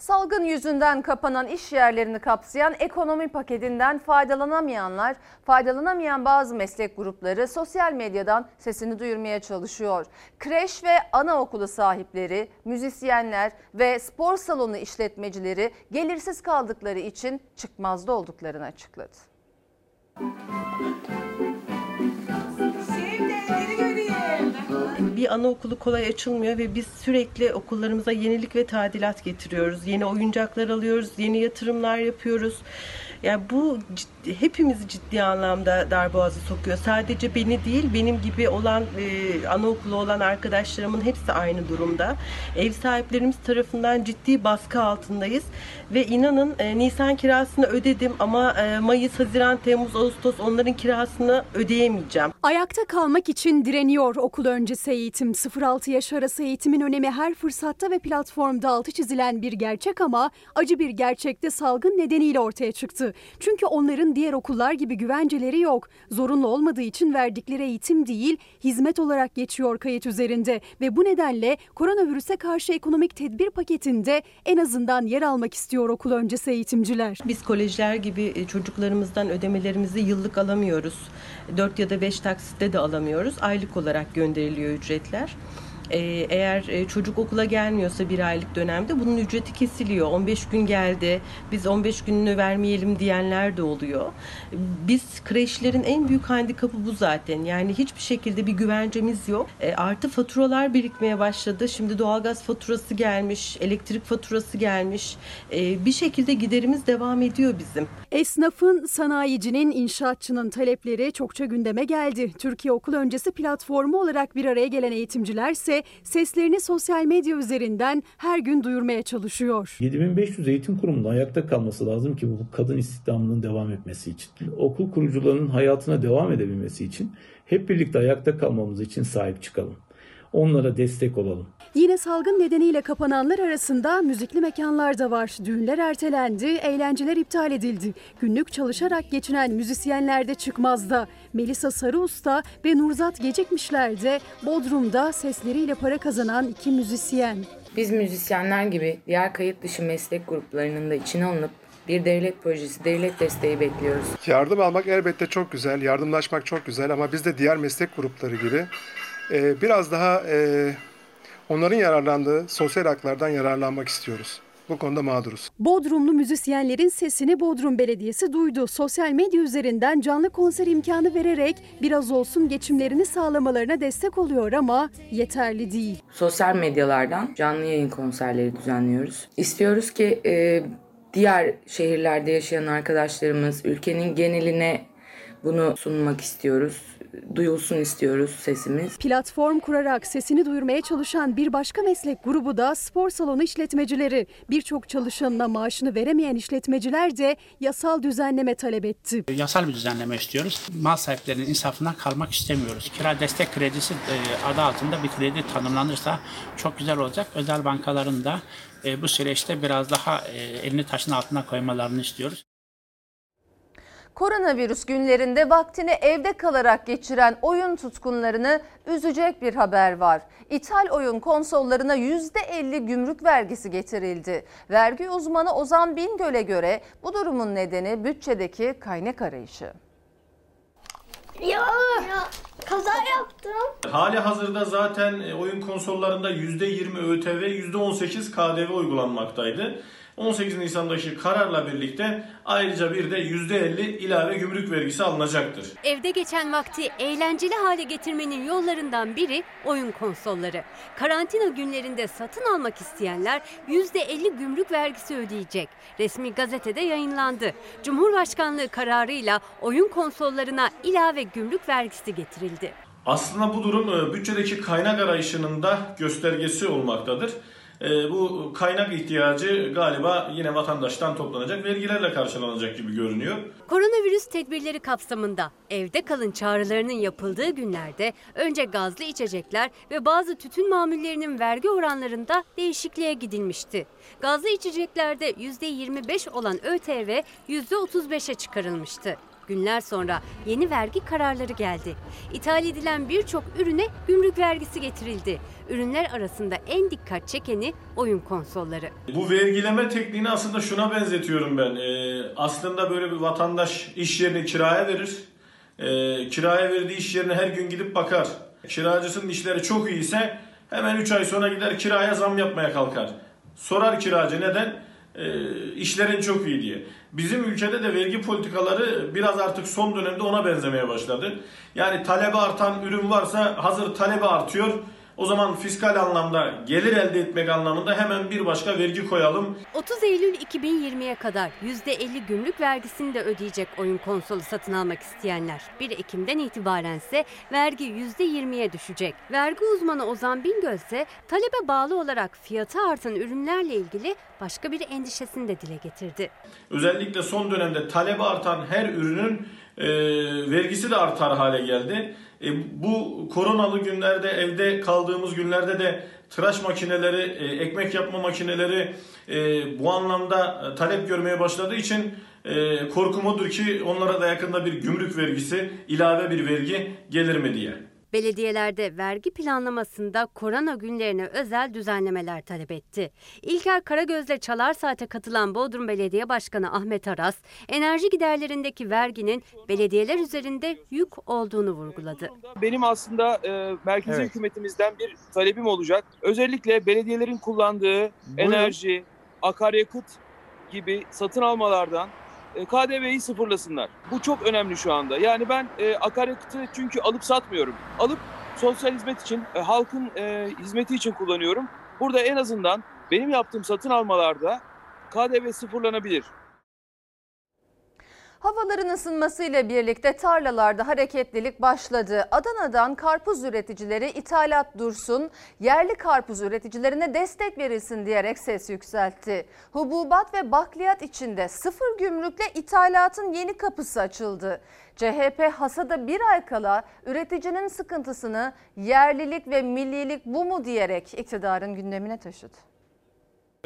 Salgın yüzünden kapanan iş yerlerini kapsayan ekonomi paketinden faydalanamayanlar, faydalanamayan bazı meslek grupları sosyal medyadan sesini duyurmaya çalışıyor. Kreş ve anaokulu sahipleri, müzisyenler ve spor salonu işletmecileri gelirsiz kaldıkları için çıkmazda olduklarını açıkladı. Bir anaokulu kolay açılmıyor ve biz sürekli okullarımıza yenilik ve tadilat getiriyoruz. Yeni oyuncaklar alıyoruz, yeni yatırımlar yapıyoruz. Yani bu ciddi, hepimizi ciddi anlamda darboğazı sokuyor. Sadece beni değil, benim gibi olan e, anaokulu olan arkadaşlarımın hepsi aynı durumda. Ev sahiplerimiz tarafından ciddi baskı altındayız ve inanın e, Nisan kirasını ödedim ama e, Mayıs, Haziran, Temmuz, Ağustos onların kirasını ödeyemeyeceğim. Ayakta kalmak için direniyor okul öncesi eğitim. 0-6 yaş arası eğitimin önemi her fırsatta ve platformda altı çizilen bir gerçek ama acı bir gerçekte salgın nedeniyle ortaya çıktı. Çünkü onların diğer okullar gibi güvenceleri yok. Zorunlu olmadığı için verdikleri eğitim değil, hizmet olarak geçiyor kayıt üzerinde ve bu nedenle koronavirüse karşı ekonomik tedbir paketinde en azından yer almak istiyor okul öncesi eğitimciler. Biz kolejler gibi e, çocuklarımızdan ödemelerimizi yıllık alamıyoruz. 4 ya da 5 taksitte de alamıyoruz. Aylık olarak gönderiliyor ücretler. Ee, eğer e, çocuk okula gelmiyorsa bir aylık dönemde bunun ücreti kesiliyor. 15 gün geldi, biz 15 gününü vermeyelim diyenler de oluyor. Biz kreşlerin en büyük handikapı bu zaten. Yani hiçbir şekilde bir güvencemiz yok. E, artı faturalar birikmeye başladı. Şimdi doğalgaz faturası gelmiş, elektrik faturası gelmiş. E, bir şekilde giderimiz devam ediyor bizim. Esnafın, sanayicinin, inşaatçının talepleri çokça gündeme geldi. Türkiye Okul Öncesi platformu olarak bir araya gelen eğitimciler ise seslerini sosyal medya üzerinden her gün duyurmaya çalışıyor. 7500 eğitim kurumunda ayakta kalması lazım ki bu kadın istihdamının devam etmesi için. Okul kurucularının hayatına devam edebilmesi için hep birlikte ayakta kalmamız için sahip çıkalım. Onlara destek olalım. Yine salgın nedeniyle kapananlar arasında müzikli mekanlar da var. Düğünler ertelendi, eğlenceler iptal edildi. Günlük çalışarak geçinen müzisyenler de çıkmazda. Melisa Sarıusta ve Nurzat Gecikmişler de Bodrum'da sesleriyle para kazanan iki müzisyen. Biz müzisyenler gibi diğer kayıt dışı meslek gruplarının da içine alınıp bir devlet projesi, devlet desteği bekliyoruz. Yardım almak elbette çok güzel, yardımlaşmak çok güzel ama biz de diğer meslek grupları gibi e, biraz daha e, onların yararlandığı sosyal haklardan yararlanmak istiyoruz. Bu konuda mağduruz. Bodrumlu müzisyenlerin sesini Bodrum Belediyesi duydu. Sosyal medya üzerinden canlı konser imkanı vererek biraz olsun geçimlerini sağlamalarına destek oluyor ama yeterli değil. Sosyal medyalardan canlı yayın konserleri düzenliyoruz. İstiyoruz ki e, diğer şehirlerde yaşayan arkadaşlarımız ülkenin geneline bunu sunmak istiyoruz. Duyulsun istiyoruz sesimiz. Platform kurarak sesini duyurmaya çalışan bir başka meslek grubu da spor salonu işletmecileri. Birçok çalışanına maaşını veremeyen işletmeciler de yasal düzenleme talep etti. Yasal bir düzenleme istiyoruz. Mal sahiplerinin insafına kalmak istemiyoruz. Kira destek kredisi e, adı altında bir kredi tanımlanırsa çok güzel olacak. Özel bankaların da e, bu süreçte biraz daha e, elini taşın altına koymalarını istiyoruz. Koronavirüs günlerinde vaktini evde kalarak geçiren oyun tutkunlarını üzecek bir haber var. İthal oyun konsollarına %50 gümrük vergisi getirildi. Vergi uzmanı Ozan Bingöl'e göre bu durumun nedeni bütçedeki kaynak arayışı. Ya, ya kaza yaptım. Hali hazırda zaten e, oyun konsollarında %20 ÖTV, %18 KDV uygulanmaktaydı. 18 Nisan'daki kararla birlikte ayrıca bir de %50 ilave gümrük vergisi alınacaktır. Evde geçen vakti eğlenceli hale getirmenin yollarından biri oyun konsolları. Karantina günlerinde satın almak isteyenler %50 gümrük vergisi ödeyecek. Resmi gazetede yayınlandı. Cumhurbaşkanlığı kararıyla oyun konsollarına ilave gümrük vergisi getirildi. Aslında bu durum e, bütçedeki kaynak arayışının da göstergesi olmaktadır. E, Bu kaynak ihtiyacı galiba yine vatandaştan toplanacak vergilerle karşılanacak gibi görünüyor. Koronavirüs tedbirleri kapsamında evde kalın çağrılarının yapıldığı günlerde önce gazlı içecekler ve bazı tütün mamullerinin vergi oranlarında değişikliğe gidilmişti. Gazlı içeceklerde %25 olan ÖTV %35'e çıkarılmıştı. Günler sonra yeni vergi kararları geldi. İthal edilen birçok ürüne gümrük vergisi getirildi. Ürünler arasında en dikkat çekeni oyun konsolları. Bu vergileme tekniğini aslında şuna benzetiyorum ben. Ee, aslında böyle bir vatandaş iş yerini kiraya verir. Ee, kiraya verdiği iş yerine her gün gidip bakar. Kiracısının işleri çok iyiyse hemen 3 ay sonra gider kiraya zam yapmaya kalkar. Sorar kiracı neden? Ee, işlerin çok iyi diye. Bizim ülkede de vergi politikaları biraz artık son dönemde ona benzemeye başladı. Yani talebi artan ürün varsa hazır talebi artıyor. O zaman fiskal anlamda gelir elde etmek anlamında hemen bir başka vergi koyalım. 30 Eylül 2020'ye kadar %50 gümrük vergisini de ödeyecek oyun konsolu satın almak isteyenler. 1 Ekim'den itibaren ise vergi %20'ye düşecek. Vergi uzmanı Ozan Bingöl ise talebe bağlı olarak fiyatı artan ürünlerle ilgili başka bir endişesini de dile getirdi. Özellikle son dönemde talebi artan her ürünün e, vergisi de artar hale geldi. E, bu koronalı günlerde evde kaldığımız günlerde de tıraş makineleri, e, ekmek yapma makineleri e, bu anlamda e, talep görmeye başladığı için e, korkum odur ki onlara da yakında bir gümrük vergisi, ilave bir vergi gelir mi diye. Belediyelerde vergi planlamasında korona günlerine özel düzenlemeler talep etti. İlker Karagöz'le Çalar Saat'e katılan Bodrum Belediye Başkanı Ahmet Aras, enerji giderlerindeki verginin belediyeler üzerinde yük olduğunu vurguladı. Benim aslında e, merkezi Evet. hükümetimizden bir talebim olacak. Özellikle belediyelerin kullandığı enerji, akaryakıt gibi satın almalardan KDV'yi sıfırlasınlar. Bu çok önemli şu anda. Yani ben e, akaryakıtı çünkü alıp satmıyorum. Alıp sosyal hizmet için, e, halkın e, hizmeti için kullanıyorum. Burada en azından benim yaptığım satın almalarda KDV sıfırlanabilir. Havaların ısınmasıyla birlikte tarlalarda hareketlilik başladı. Adana'dan karpuz üreticileri ithalat dursun, yerli karpuz üreticilerine destek verilsin diyerek ses yükseltti. Hububat ve bakliyat içinde sıfır gümrükle ithalatın yeni kapısı açıldı. CHP hasada bir ay kala üreticinin sıkıntısını yerlilik ve millilik bu mu diyerek iktidarın gündemine taşıdı.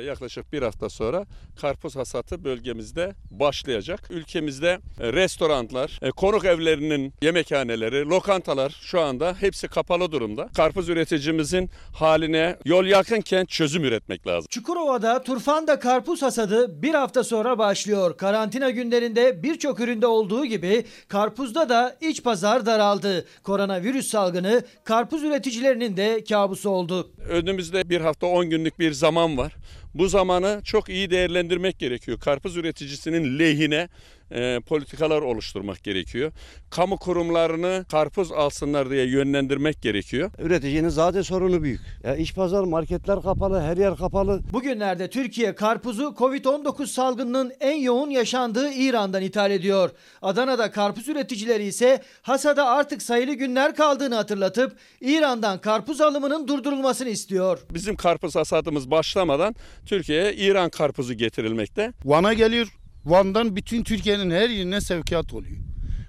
Yaklaşık bir hafta sonra karpuz hasatı bölgemizde başlayacak. Ülkemizde e, restoranlar, e, konuk evlerinin yemekhaneleri, lokantalar şu anda hepsi kapalı durumda. Karpuz üreticimizin haline yol yakınken çözüm üretmek lazım. Çukurova'da Turfanda karpuz hasadı bir hafta sonra başlıyor. Karantina günlerinde birçok üründe olduğu gibi karpuzda da iç pazar daraldı. Koronavirüs salgını karpuz üreticilerinin de kabusu oldu. Önümüzde bir hafta 10 günlük bir zaman var. Bu zamanı çok iyi değerlendirmek gerekiyor. Karpuz üreticisinin lehine e, politikalar oluşturmak gerekiyor. Kamu kurumlarını karpuz alsınlar diye yönlendirmek gerekiyor. Üreticinin zaten sorunu büyük. Ya iş pazar, marketler kapalı, her yer kapalı. Bugünlerde Türkiye karpuzu Covid-19 salgınının en yoğun yaşandığı İran'dan ithal ediyor. Adana'da karpuz üreticileri ise hasada artık sayılı günler kaldığını hatırlatıp İran'dan karpuz alımının durdurulmasını istiyor. Bizim karpuz hasadımız başlamadan Türkiye'ye İran karpuzu getirilmekte. Van'a geliyor. Van'dan bütün Türkiye'nin her yerine sevkiyat oluyor.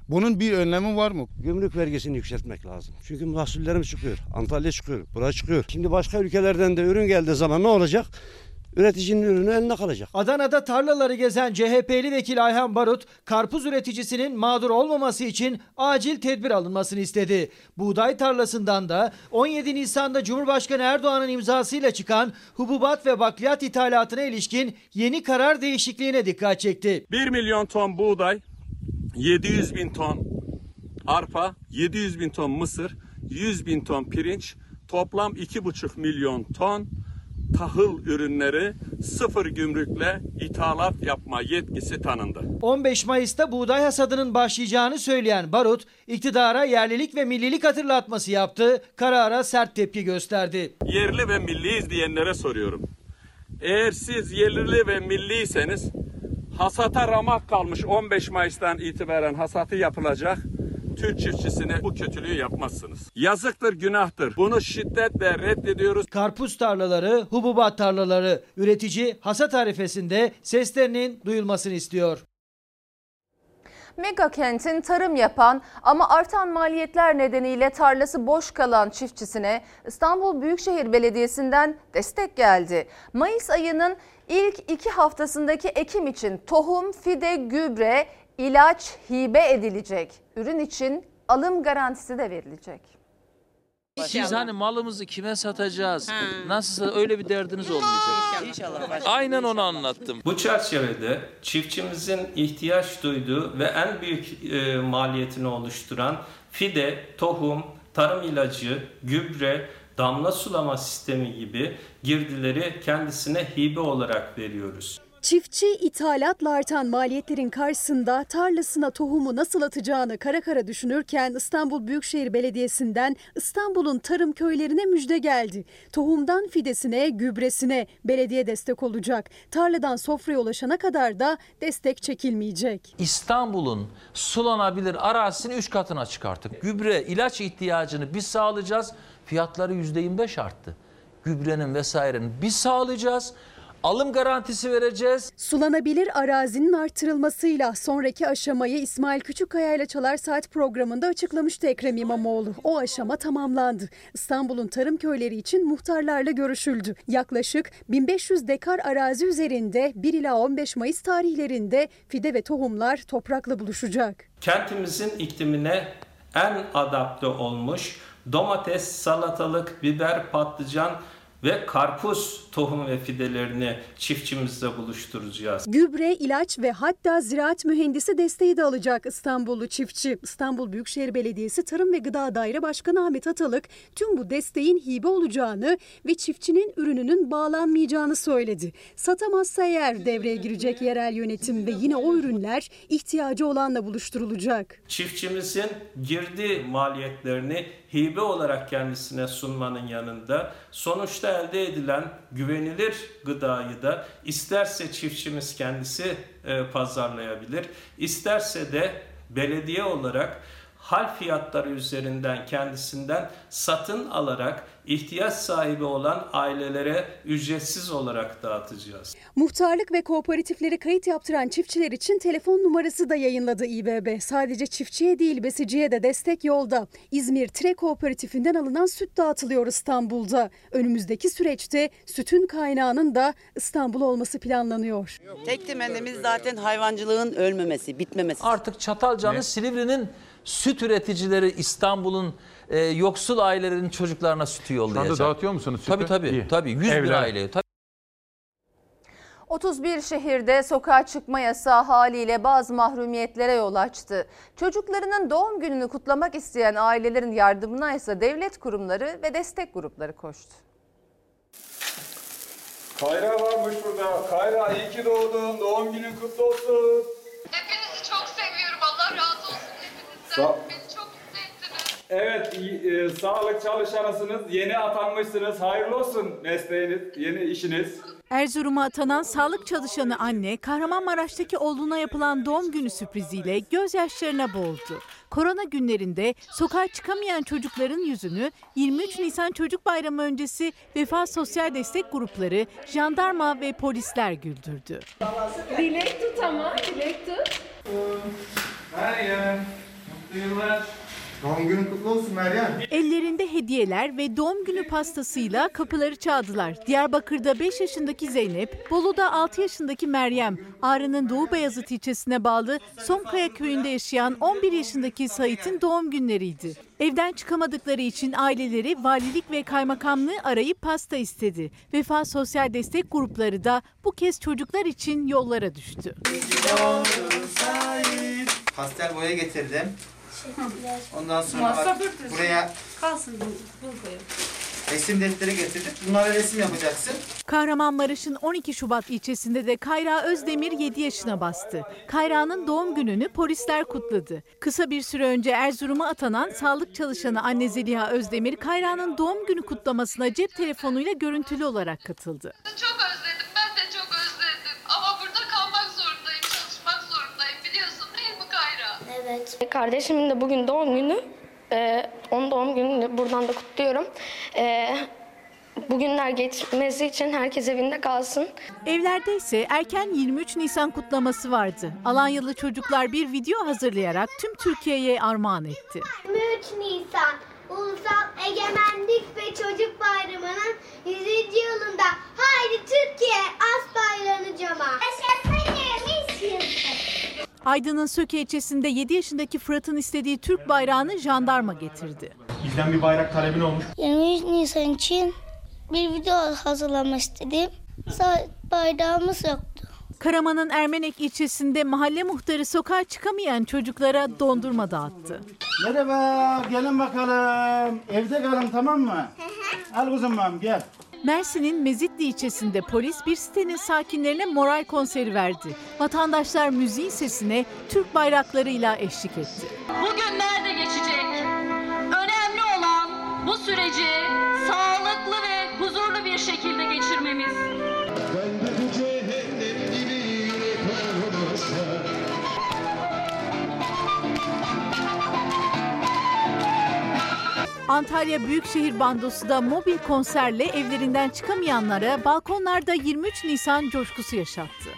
Bunun bir önlemi var mı? Gümrük vergisini yükseltmek lazım. Çünkü mahsullerimiz çıkıyor. Antalya çıkıyor, buraya çıkıyor. Şimdi başka ülkelerden de ürün geldiği zaman ne olacak? Üreticinin ürünü eline kalacak. Adana'da tarlaları gezen CHP'li vekil Ayhan Barut, karpuz üreticisinin mağdur olmaması için acil tedbir alınmasını istedi. Buğday tarlasından da 17 Nisan'da Cumhurbaşkanı Erdoğan'ın imzasıyla çıkan hububat ve bakliyat ithalatına ilişkin yeni karar değişikliğine dikkat çekti. 1 milyon ton buğday, 700 bin ton arpa, 700 bin ton mısır, 100 bin ton pirinç, toplam 2,5 milyon ton tahıl ürünleri sıfır gümrükle ithalat yapma yetkisi tanındı. 15 Mayıs'ta buğday hasadının başlayacağını söyleyen Barut, iktidara yerlilik ve millilik hatırlatması yaptı, karara sert tepki gösterdi. Yerli ve milliyiz diyenlere soruyorum. Eğer siz yerli ve milliyseniz hasata ramak kalmış 15 Mayıs'tan itibaren hasatı yapılacak. Türk çiftçisine bu kötülüğü yapmazsınız. Yazıktır, günahtır. Bunu şiddetle reddediyoruz. Karpuz tarlaları, hububat tarlaları, üretici hasat tarifesinde seslerinin duyulmasını istiyor. Mega kentin tarım yapan ama artan maliyetler nedeniyle tarlası boş kalan çiftçisine İstanbul Büyükşehir Belediyesi'nden destek geldi. Mayıs ayının ilk iki haftasındaki ekim için tohum, fide, gübre, ilaç hibe edilecek. Ürün için alım garantisi de verilecek. Siz hani malımızı kime satacağız? Nasıl öyle bir derdiniz olmayacak. İnşallah. Aynen onu anlattım. Bu çerçevede çiftçimizin ihtiyaç duyduğu ve en büyük e, maliyetini oluşturan fide, tohum, tarım ilacı, gübre, damla sulama sistemi gibi girdileri kendisine hibe olarak veriyoruz. Çiftçi ithalatla artan maliyetlerin karşısında tarlasına tohumu nasıl atacağını kara kara düşünürken İstanbul Büyükşehir Belediyesi'nden İstanbul'un tarım köylerine müjde geldi. Tohumdan fidesine, gübresine belediye destek olacak. Tarladan sofraya ulaşana kadar da destek çekilmeyecek. İstanbul'un sulanabilir arazisini 3 katına çıkarttık. Gübre, ilaç ihtiyacını biz sağlayacağız. Fiyatları %25 arttı. Gübrenin vesairenin biz sağlayacağız. Alım garantisi vereceğiz. Sulanabilir arazinin artırılmasıyla sonraki aşamayı İsmail Küçükkaya ile Çalar Saat programında açıklamıştı Ekrem İmamoğlu. O aşama tamamlandı. İstanbul'un tarım köyleri için muhtarlarla görüşüldü. Yaklaşık 1500 dekar arazi üzerinde 1 ila 15 Mayıs tarihlerinde fide ve tohumlar toprakla buluşacak. Kentimizin iklimine en adapte olmuş domates, salatalık, biber, patlıcan ve karpuz tohum ve fidelerini çiftçimizle buluşturacağız. Gübre, ilaç ve hatta ziraat mühendisi desteği de alacak İstanbullu çiftçi. İstanbul Büyükşehir Belediyesi Tarım ve Gıda Daire Başkanı Ahmet Atalık tüm bu desteğin hibe olacağını ve çiftçinin ürününün bağlanmayacağını söyledi. Satamazsa eğer devreye girecek yerel yönetim ve yine o ürünler ihtiyacı olanla buluşturulacak. Çiftçimizin girdi maliyetlerini hibe olarak kendisine sunmanın yanında sonuçta elde edilen güvenilir gıdayı da isterse çiftçimiz kendisi e, pazarlayabilir, isterse de belediye olarak hal fiyatları üzerinden kendisinden satın alarak ihtiyaç sahibi olan ailelere ücretsiz olarak dağıtacağız. Muhtarlık ve kooperatifleri kayıt yaptıran çiftçiler için telefon numarası da yayınladı İBB. Sadece çiftçiye değil besiciye de destek yolda. İzmir Tire Kooperatifinden alınan süt dağıtılıyor İstanbul'da. Önümüzdeki süreçte sütün kaynağının da İstanbul olması planlanıyor. Tek temennimiz zaten hayvancılığın ölmemesi, bitmemesi. Artık Çatalca'nın, Silivri'nin süt üreticileri İstanbul'un e, yoksul ailelerin çocuklarına sütü yollayacak. Şu anda dağıtıyor musunuz sütü? Tabii tabii. İyi. tabii 100 bin Evler. aileye. Tabii. 31 şehirde sokağa çıkma yasağı haliyle bazı mahrumiyetlere yol açtı. Çocuklarının doğum gününü kutlamak isteyen ailelerin yardımına ise devlet kurumları ve destek grupları koştu. Kayra varmış burada. Kayra iyi ki doğdun. Doğum günün kutlu olsun. Çok Evet, iyi- e, sağlık çalışanısınız. Yeni atanmışsınız. Hayırlı olsun mesleğiniz, yeni işiniz. Erzurum'a atanan sağlık çalışanı anne, Kahramanmaraş'taki oğluna yapılan doğum günü sürpriziyle gözyaşlarına boğuldu. Korona günlerinde sokağa çıkamayan çocukların yüzünü 23 Nisan Çocuk Bayramı öncesi Vefa Sosyal Destek Grupları, jandarma ve polisler güldürdü. Dilek tut ama, dilek tut. Meryem, mutlu yıllar. Doğum günün kutlu olsun Meryem. Ellerinde hediyeler ve doğum günü pastasıyla kapıları çaldılar. Diyarbakır'da 5 yaşındaki Zeynep, Bolu'da 6 yaşındaki Meryem, Ağrı'nın Doğu Beyazıt ilçesine bağlı Somkaya köyünde yaşayan 11 yaşındaki Sait'in doğum günleriydi. Evden çıkamadıkları için aileleri valilik ve kaymakamlığı arayıp pasta istedi. Vefa Sosyal Destek Grupları da bu kez çocuklar için yollara düştü. Pastel boya getirdim. Ondan sonra bak, yapıyorsun. buraya Kalsın bu, bunu koyalım. resim defteri getirdim. Bunlara resim yapacaksın. Kahramanmaraş'ın 12 Şubat ilçesinde de Kayra Özdemir 7 yaşına bastı. Kayra'nın doğum gününü polisler kutladı. Kısa bir süre önce Erzurum'a atanan sağlık çalışanı anne Zeliha Özdemir, Kayra'nın doğum günü kutlamasına cep telefonuyla görüntülü olarak katıldı. Çok özledim. Kardeşimin de bugün doğum günü. Ee, onun doğum gününü buradan da kutluyorum. Ee, bugünler geçmesi için herkes evinde kalsın. Evlerde ise erken 23 Nisan kutlaması vardı. Alanyalı çocuklar bir video hazırlayarak tüm Türkiye'ye armağan etti. 23 Nisan Ulusal Egemenlik ve Çocuk Bayramı'nın 100. yılında haydi Türkiye as bayrağını cama. Aydın'ın Söke ilçesinde 7 yaşındaki Fırat'ın istediği Türk bayrağını jandarma getirdi. Bizden bir bayrak talebin olmuş. 23 Nisan için bir video hazırlamak istedim. Bayrağımız yoktu. Karaman'ın Ermenek ilçesinde mahalle muhtarı sokağa çıkamayan çocuklara dondurma dağıttı. Merhaba, gelin bakalım. Evde kalın tamam mı? Al kızım benim, gel. Mersin'in Mezitli ilçesinde polis bir sitenin sakinlerine moral konseri verdi. Vatandaşlar müziğin sesine Türk bayraklarıyla eşlik etti. Bugün nerede geçecek? Önemli olan bu süreci sağlıklı ve huzurlu bir şekilde geçirmemiz. Antalya Büyükşehir Bandosu da mobil konserle evlerinden çıkamayanlara balkonlarda 23 Nisan coşkusu yaşattı.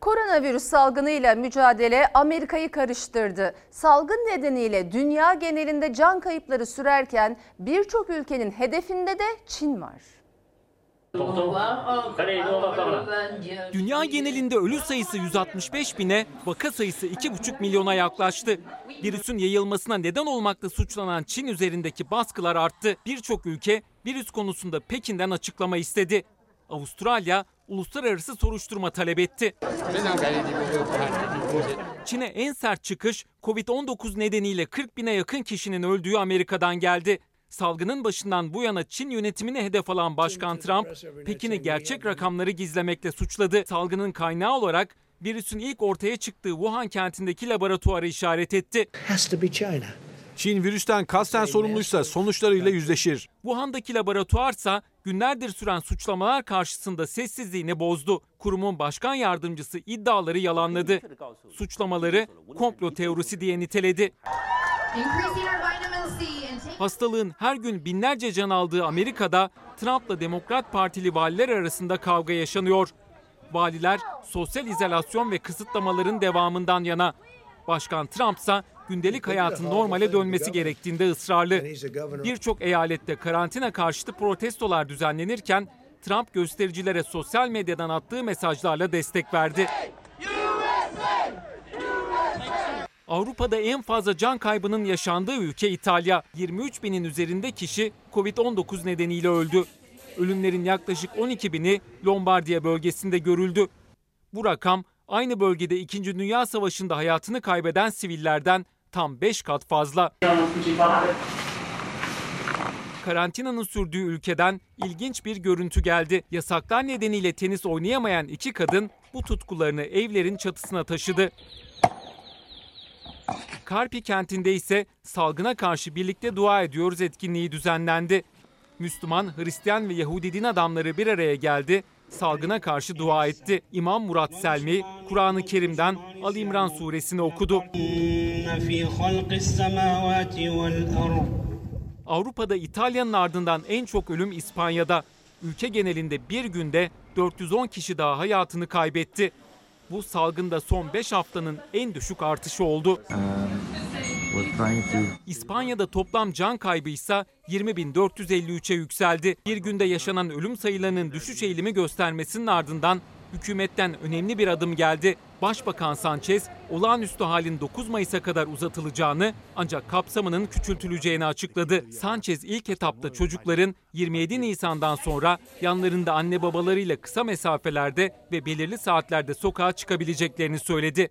Koronavirüs salgınıyla mücadele Amerika'yı karıştırdı. Salgın nedeniyle dünya genelinde can kayıpları sürerken birçok ülkenin hedefinde de Çin var. Dünya genelinde ölü sayısı 165 bine, vaka sayısı 2,5 milyona yaklaştı. Virüsün yayılmasına neden olmakla suçlanan Çin üzerindeki baskılar arttı. Birçok ülke virüs konusunda Pekin'den açıklama istedi. Avustralya uluslararası soruşturma talep etti. Çin'e en sert çıkış Covid-19 nedeniyle 40 bine yakın kişinin öldüğü Amerika'dan geldi. Salgının başından bu yana Çin yönetimini hedef alan Başkan Trump, Pekin'i gerçek rakamları gizlemekle suçladı. Salgının kaynağı olarak virüsün ilk ortaya çıktığı Wuhan kentindeki laboratuvarı işaret etti. Çin virüsten kasten sorumluysa sonuçlarıyla yüzleşir. Wuhan'daki laboratuvarsa günlerdir süren suçlamalar karşısında sessizliğini bozdu. Kurumun başkan yardımcısı iddiaları yalanladı. Suçlamaları komplo teorisi diye niteledi. Hastalığın her gün binlerce can aldığı Amerika'da Trump'la Demokrat Partili valiler arasında kavga yaşanıyor. Valiler sosyal izolasyon ve kısıtlamaların devamından yana. Başkan Trump ise gündelik hayatın normale dönmesi gerektiğinde ısrarlı. Birçok eyalette karantina karşıtı protestolar düzenlenirken Trump göstericilere sosyal medyadan attığı mesajlarla destek verdi. Avrupa'da en fazla can kaybının yaşandığı ülke İtalya. 23 binin üzerinde kişi Covid-19 nedeniyle öldü. Ölümlerin yaklaşık 12 bini Lombardiya bölgesinde görüldü. Bu rakam aynı bölgede 2. Dünya Savaşı'nda hayatını kaybeden sivillerden tam 5 kat fazla. Karantinanın sürdüğü ülkeden ilginç bir görüntü geldi. Yasaklar nedeniyle tenis oynayamayan iki kadın bu tutkularını evlerin çatısına taşıdı. Karpi kentinde ise salgına karşı birlikte dua ediyoruz etkinliği düzenlendi. Müslüman, Hristiyan ve Yahudi din adamları bir araya geldi, salgına karşı dua etti. İmam Murat Selmi, Kur'an-ı Kerim'den Ali İmran suresini okudu. Avrupa'da İtalya'nın ardından en çok ölüm İspanya'da. Ülke genelinde bir günde 410 kişi daha hayatını kaybetti. Bu salgında son 5 haftanın en düşük artışı oldu. İspanya'da toplam can kaybı ise 20.453'e yükseldi. Bir günde yaşanan ölüm sayılarının düşüş eğilimi göstermesinin ardından hükümetten önemli bir adım geldi. Başbakan Sanchez olağanüstü halin 9 Mayıs'a kadar uzatılacağını ancak kapsamının küçültüleceğini açıkladı. Sanchez ilk etapta çocukların 27 Nisan'dan sonra yanlarında anne babalarıyla kısa mesafelerde ve belirli saatlerde sokağa çıkabileceklerini söyledi.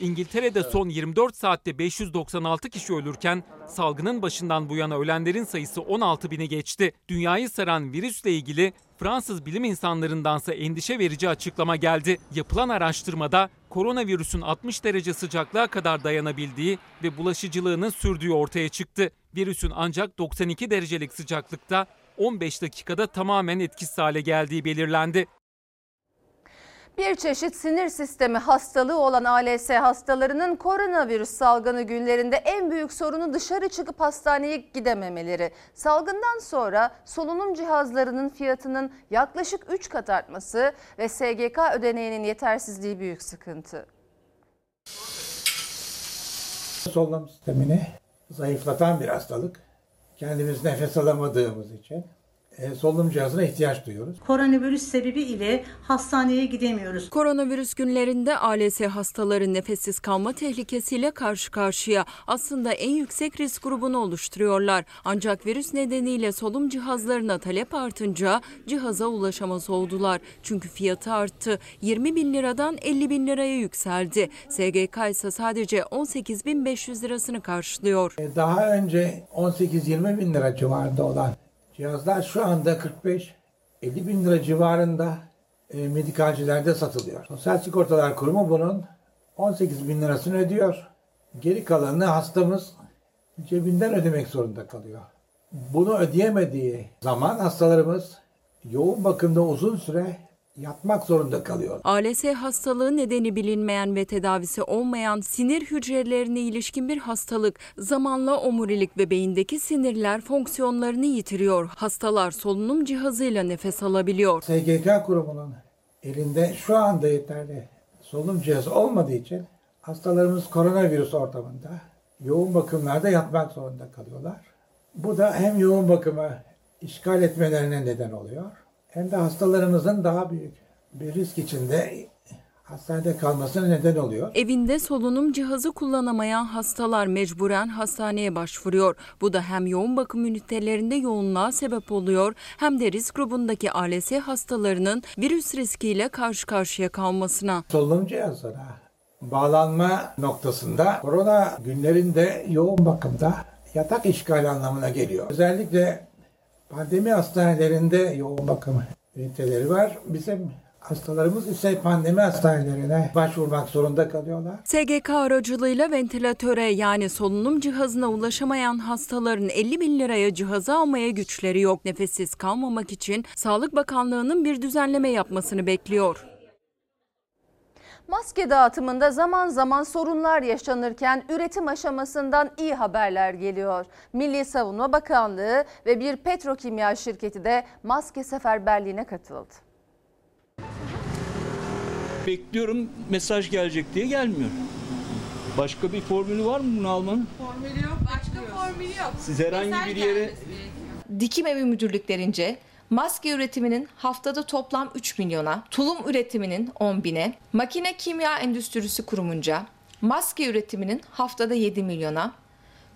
İngiltere'de son 24 saatte 596 kişi ölürken salgının başından bu yana ölenlerin sayısı 16 bini geçti. Dünyayı saran virüsle ilgili Fransız bilim insanlarındansa endişe verici açıklama geldi. Yapılan araştırmada koronavirüsün 60 derece sıcaklığa kadar dayanabildiği ve bulaşıcılığının sürdüğü ortaya çıktı. Virüsün ancak 92 derecelik sıcaklıkta 15 dakikada tamamen etkisiz hale geldiği belirlendi. Bir çeşit sinir sistemi hastalığı olan ALS hastalarının koronavirüs salgını günlerinde en büyük sorunu dışarı çıkıp hastaneye gidememeleri. Salgından sonra solunum cihazlarının fiyatının yaklaşık 3 kat artması ve SGK ödeneğinin yetersizliği büyük sıkıntı. Solunum sistemini zayıflatan bir hastalık. Kendimiz nefes alamadığımız için solunum cihazına ihtiyaç duyuyoruz. Koronavirüs sebebiyle hastaneye gidemiyoruz. Koronavirüs günlerinde ALS hastaları nefessiz kalma tehlikesiyle karşı karşıya. Aslında en yüksek risk grubunu oluşturuyorlar. Ancak virüs nedeniyle solunum cihazlarına talep artınca cihaza ulaşamaz oldular. Çünkü fiyatı arttı. 20 bin liradan 50 bin liraya yükseldi. SGK ise sadece 18.500 lirasını karşılıyor. E, Daha önce 18-20 bin lira civarında olan cihazlar şu anda 45-50 bin lira civarında e, medikalcilerde satılıyor. Sosyal Sigortalar Kurumu bunun 18 bin lirasını ödüyor. Geri kalanını hastamız cebinden ödemek zorunda kalıyor. Bunu ödeyemediği zaman hastalarımız yoğun bakımda uzun süre yatmak zorunda kalıyor. ALS hastalığı nedeni bilinmeyen ve tedavisi olmayan sinir hücrelerine ilişkin bir hastalık. Zamanla omurilik ve beyindeki sinirler fonksiyonlarını yitiriyor. Hastalar solunum cihazıyla nefes alabiliyor. SGK kurumunun elinde şu anda yeterli solunum cihazı olmadığı için hastalarımız koronavirüs ortamında yoğun bakımlarda yatmak zorunda kalıyorlar. Bu da hem yoğun bakımı işgal etmelerine neden oluyor hem de hastalarımızın daha büyük bir risk içinde hastanede kalmasına neden oluyor. Evinde solunum cihazı kullanamayan hastalar mecburen hastaneye başvuruyor. Bu da hem yoğun bakım ünitelerinde yoğunluğa sebep oluyor hem de risk grubundaki ALS hastalarının virüs riskiyle karşı karşıya kalmasına. Solunum cihazına bağlanma noktasında korona günlerinde yoğun bakımda yatak işgali anlamına geliyor. Özellikle pandemi hastanelerinde yoğun bakım üniteleri var. Bizim hastalarımız ise pandemi hastanelerine başvurmak zorunda kalıyorlar. SGK aracılığıyla ventilatöre yani solunum cihazına ulaşamayan hastaların 50 bin liraya cihazı almaya güçleri yok. Nefessiz kalmamak için Sağlık Bakanlığı'nın bir düzenleme yapmasını bekliyor. Maske dağıtımında zaman zaman sorunlar yaşanırken üretim aşamasından iyi haberler geliyor. Milli Savunma Bakanlığı ve bir petrokimya şirketi de maske seferberliğine katıldı. Bekliyorum mesaj gelecek diye gelmiyor. Başka bir formülü var mı bunu almanın? Formülü yok, başka formülü yok. Siz herhangi Mesaj bir yere Dikim evi müdürlüklerince maske üretiminin haftada toplam 3 milyona, tulum üretiminin 10 bine, makine kimya endüstrisi kurumunca maske üretiminin haftada 7 milyona,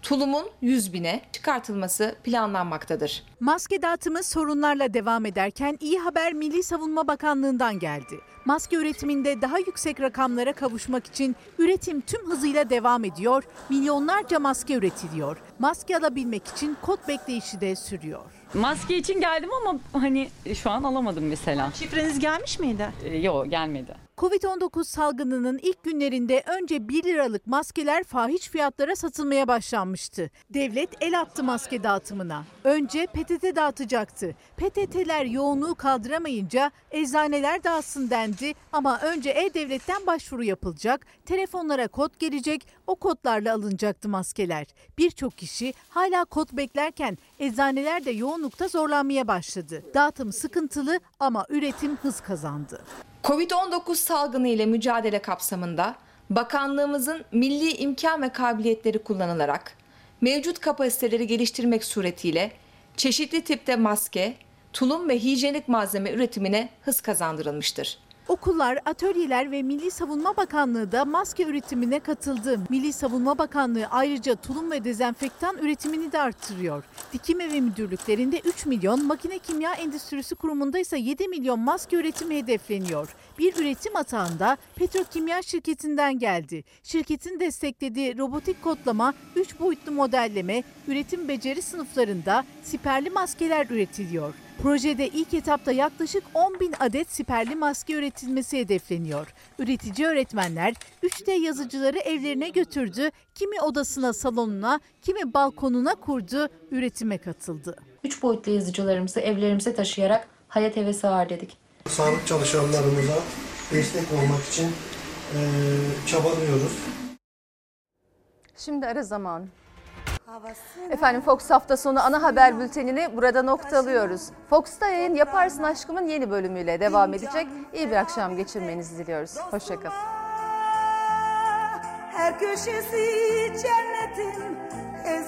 tulumun 100 bine çıkartılması planlanmaktadır. Maske dağıtımı sorunlarla devam ederken iyi haber Milli Savunma Bakanlığı'ndan geldi. Maske üretiminde daha yüksek rakamlara kavuşmak için üretim tüm hızıyla devam ediyor. Milyonlarca maske üretiliyor. Maske alabilmek için kod bekleyişi de sürüyor. Maske için geldim ama hani şu an alamadım mesela. Şifreniz gelmiş miydi? Ee, yok gelmedi. Covid-19 salgınının ilk günlerinde önce 1 liralık maskeler fahiş fiyatlara satılmaya başlanmıştı. Devlet el attı maske dağıtımına. Önce PTT dağıtacaktı. PTT'ler yoğunluğu kaldıramayınca eczaneler dağıtsın dendi ama önce E-Devlet'ten başvuru yapılacak, telefonlara kod gelecek, o kodlarla alınacaktı maskeler. Birçok kişi hala kod beklerken eczaneler de yoğunlukta zorlanmaya başladı. Dağıtım sıkıntılı ama üretim hız kazandı. Covid-19 salgını ile mücadele kapsamında bakanlığımızın milli imkan ve kabiliyetleri kullanılarak mevcut kapasiteleri geliştirmek suretiyle çeşitli tipte maske, tulum ve hijyenik malzeme üretimine hız kazandırılmıştır. Okullar, atölyeler ve Milli Savunma Bakanlığı da maske üretimine katıldı. Milli Savunma Bakanlığı ayrıca tulum ve dezenfektan üretimini de arttırıyor. Dikim evi müdürlüklerinde 3 milyon, makine kimya endüstrisi kurumunda ise 7 milyon maske üretimi hedefleniyor. Bir üretim atağında Petrokimya şirketinden geldi. Şirketin desteklediği robotik kodlama, 3 boyutlu modelleme, üretim beceri sınıflarında siperli maskeler üretiliyor. Projede ilk etapta yaklaşık 10 bin adet siperli maske üretilmesi hedefleniyor. Üretici öğretmenler 3D yazıcıları evlerine götürdü, kimi odasına salonuna, kimi balkonuna kurdu, üretime katıldı. 3 boyutlu yazıcılarımızı evlerimize taşıyarak hayat hevesi ağırladık. Sağlık çalışanlarımıza destek olmak için eee, çabalıyoruz. Şimdi ara zaman. Efendim Fox hafta sonu ana haber bültenini burada noktalıyoruz. Fox'ta yayın Yaparsın Aşkım'ın yeni bölümüyle devam edecek. İyi bir akşam geçirmenizi diliyoruz. Hoşçakalın. Her köşesi cennetin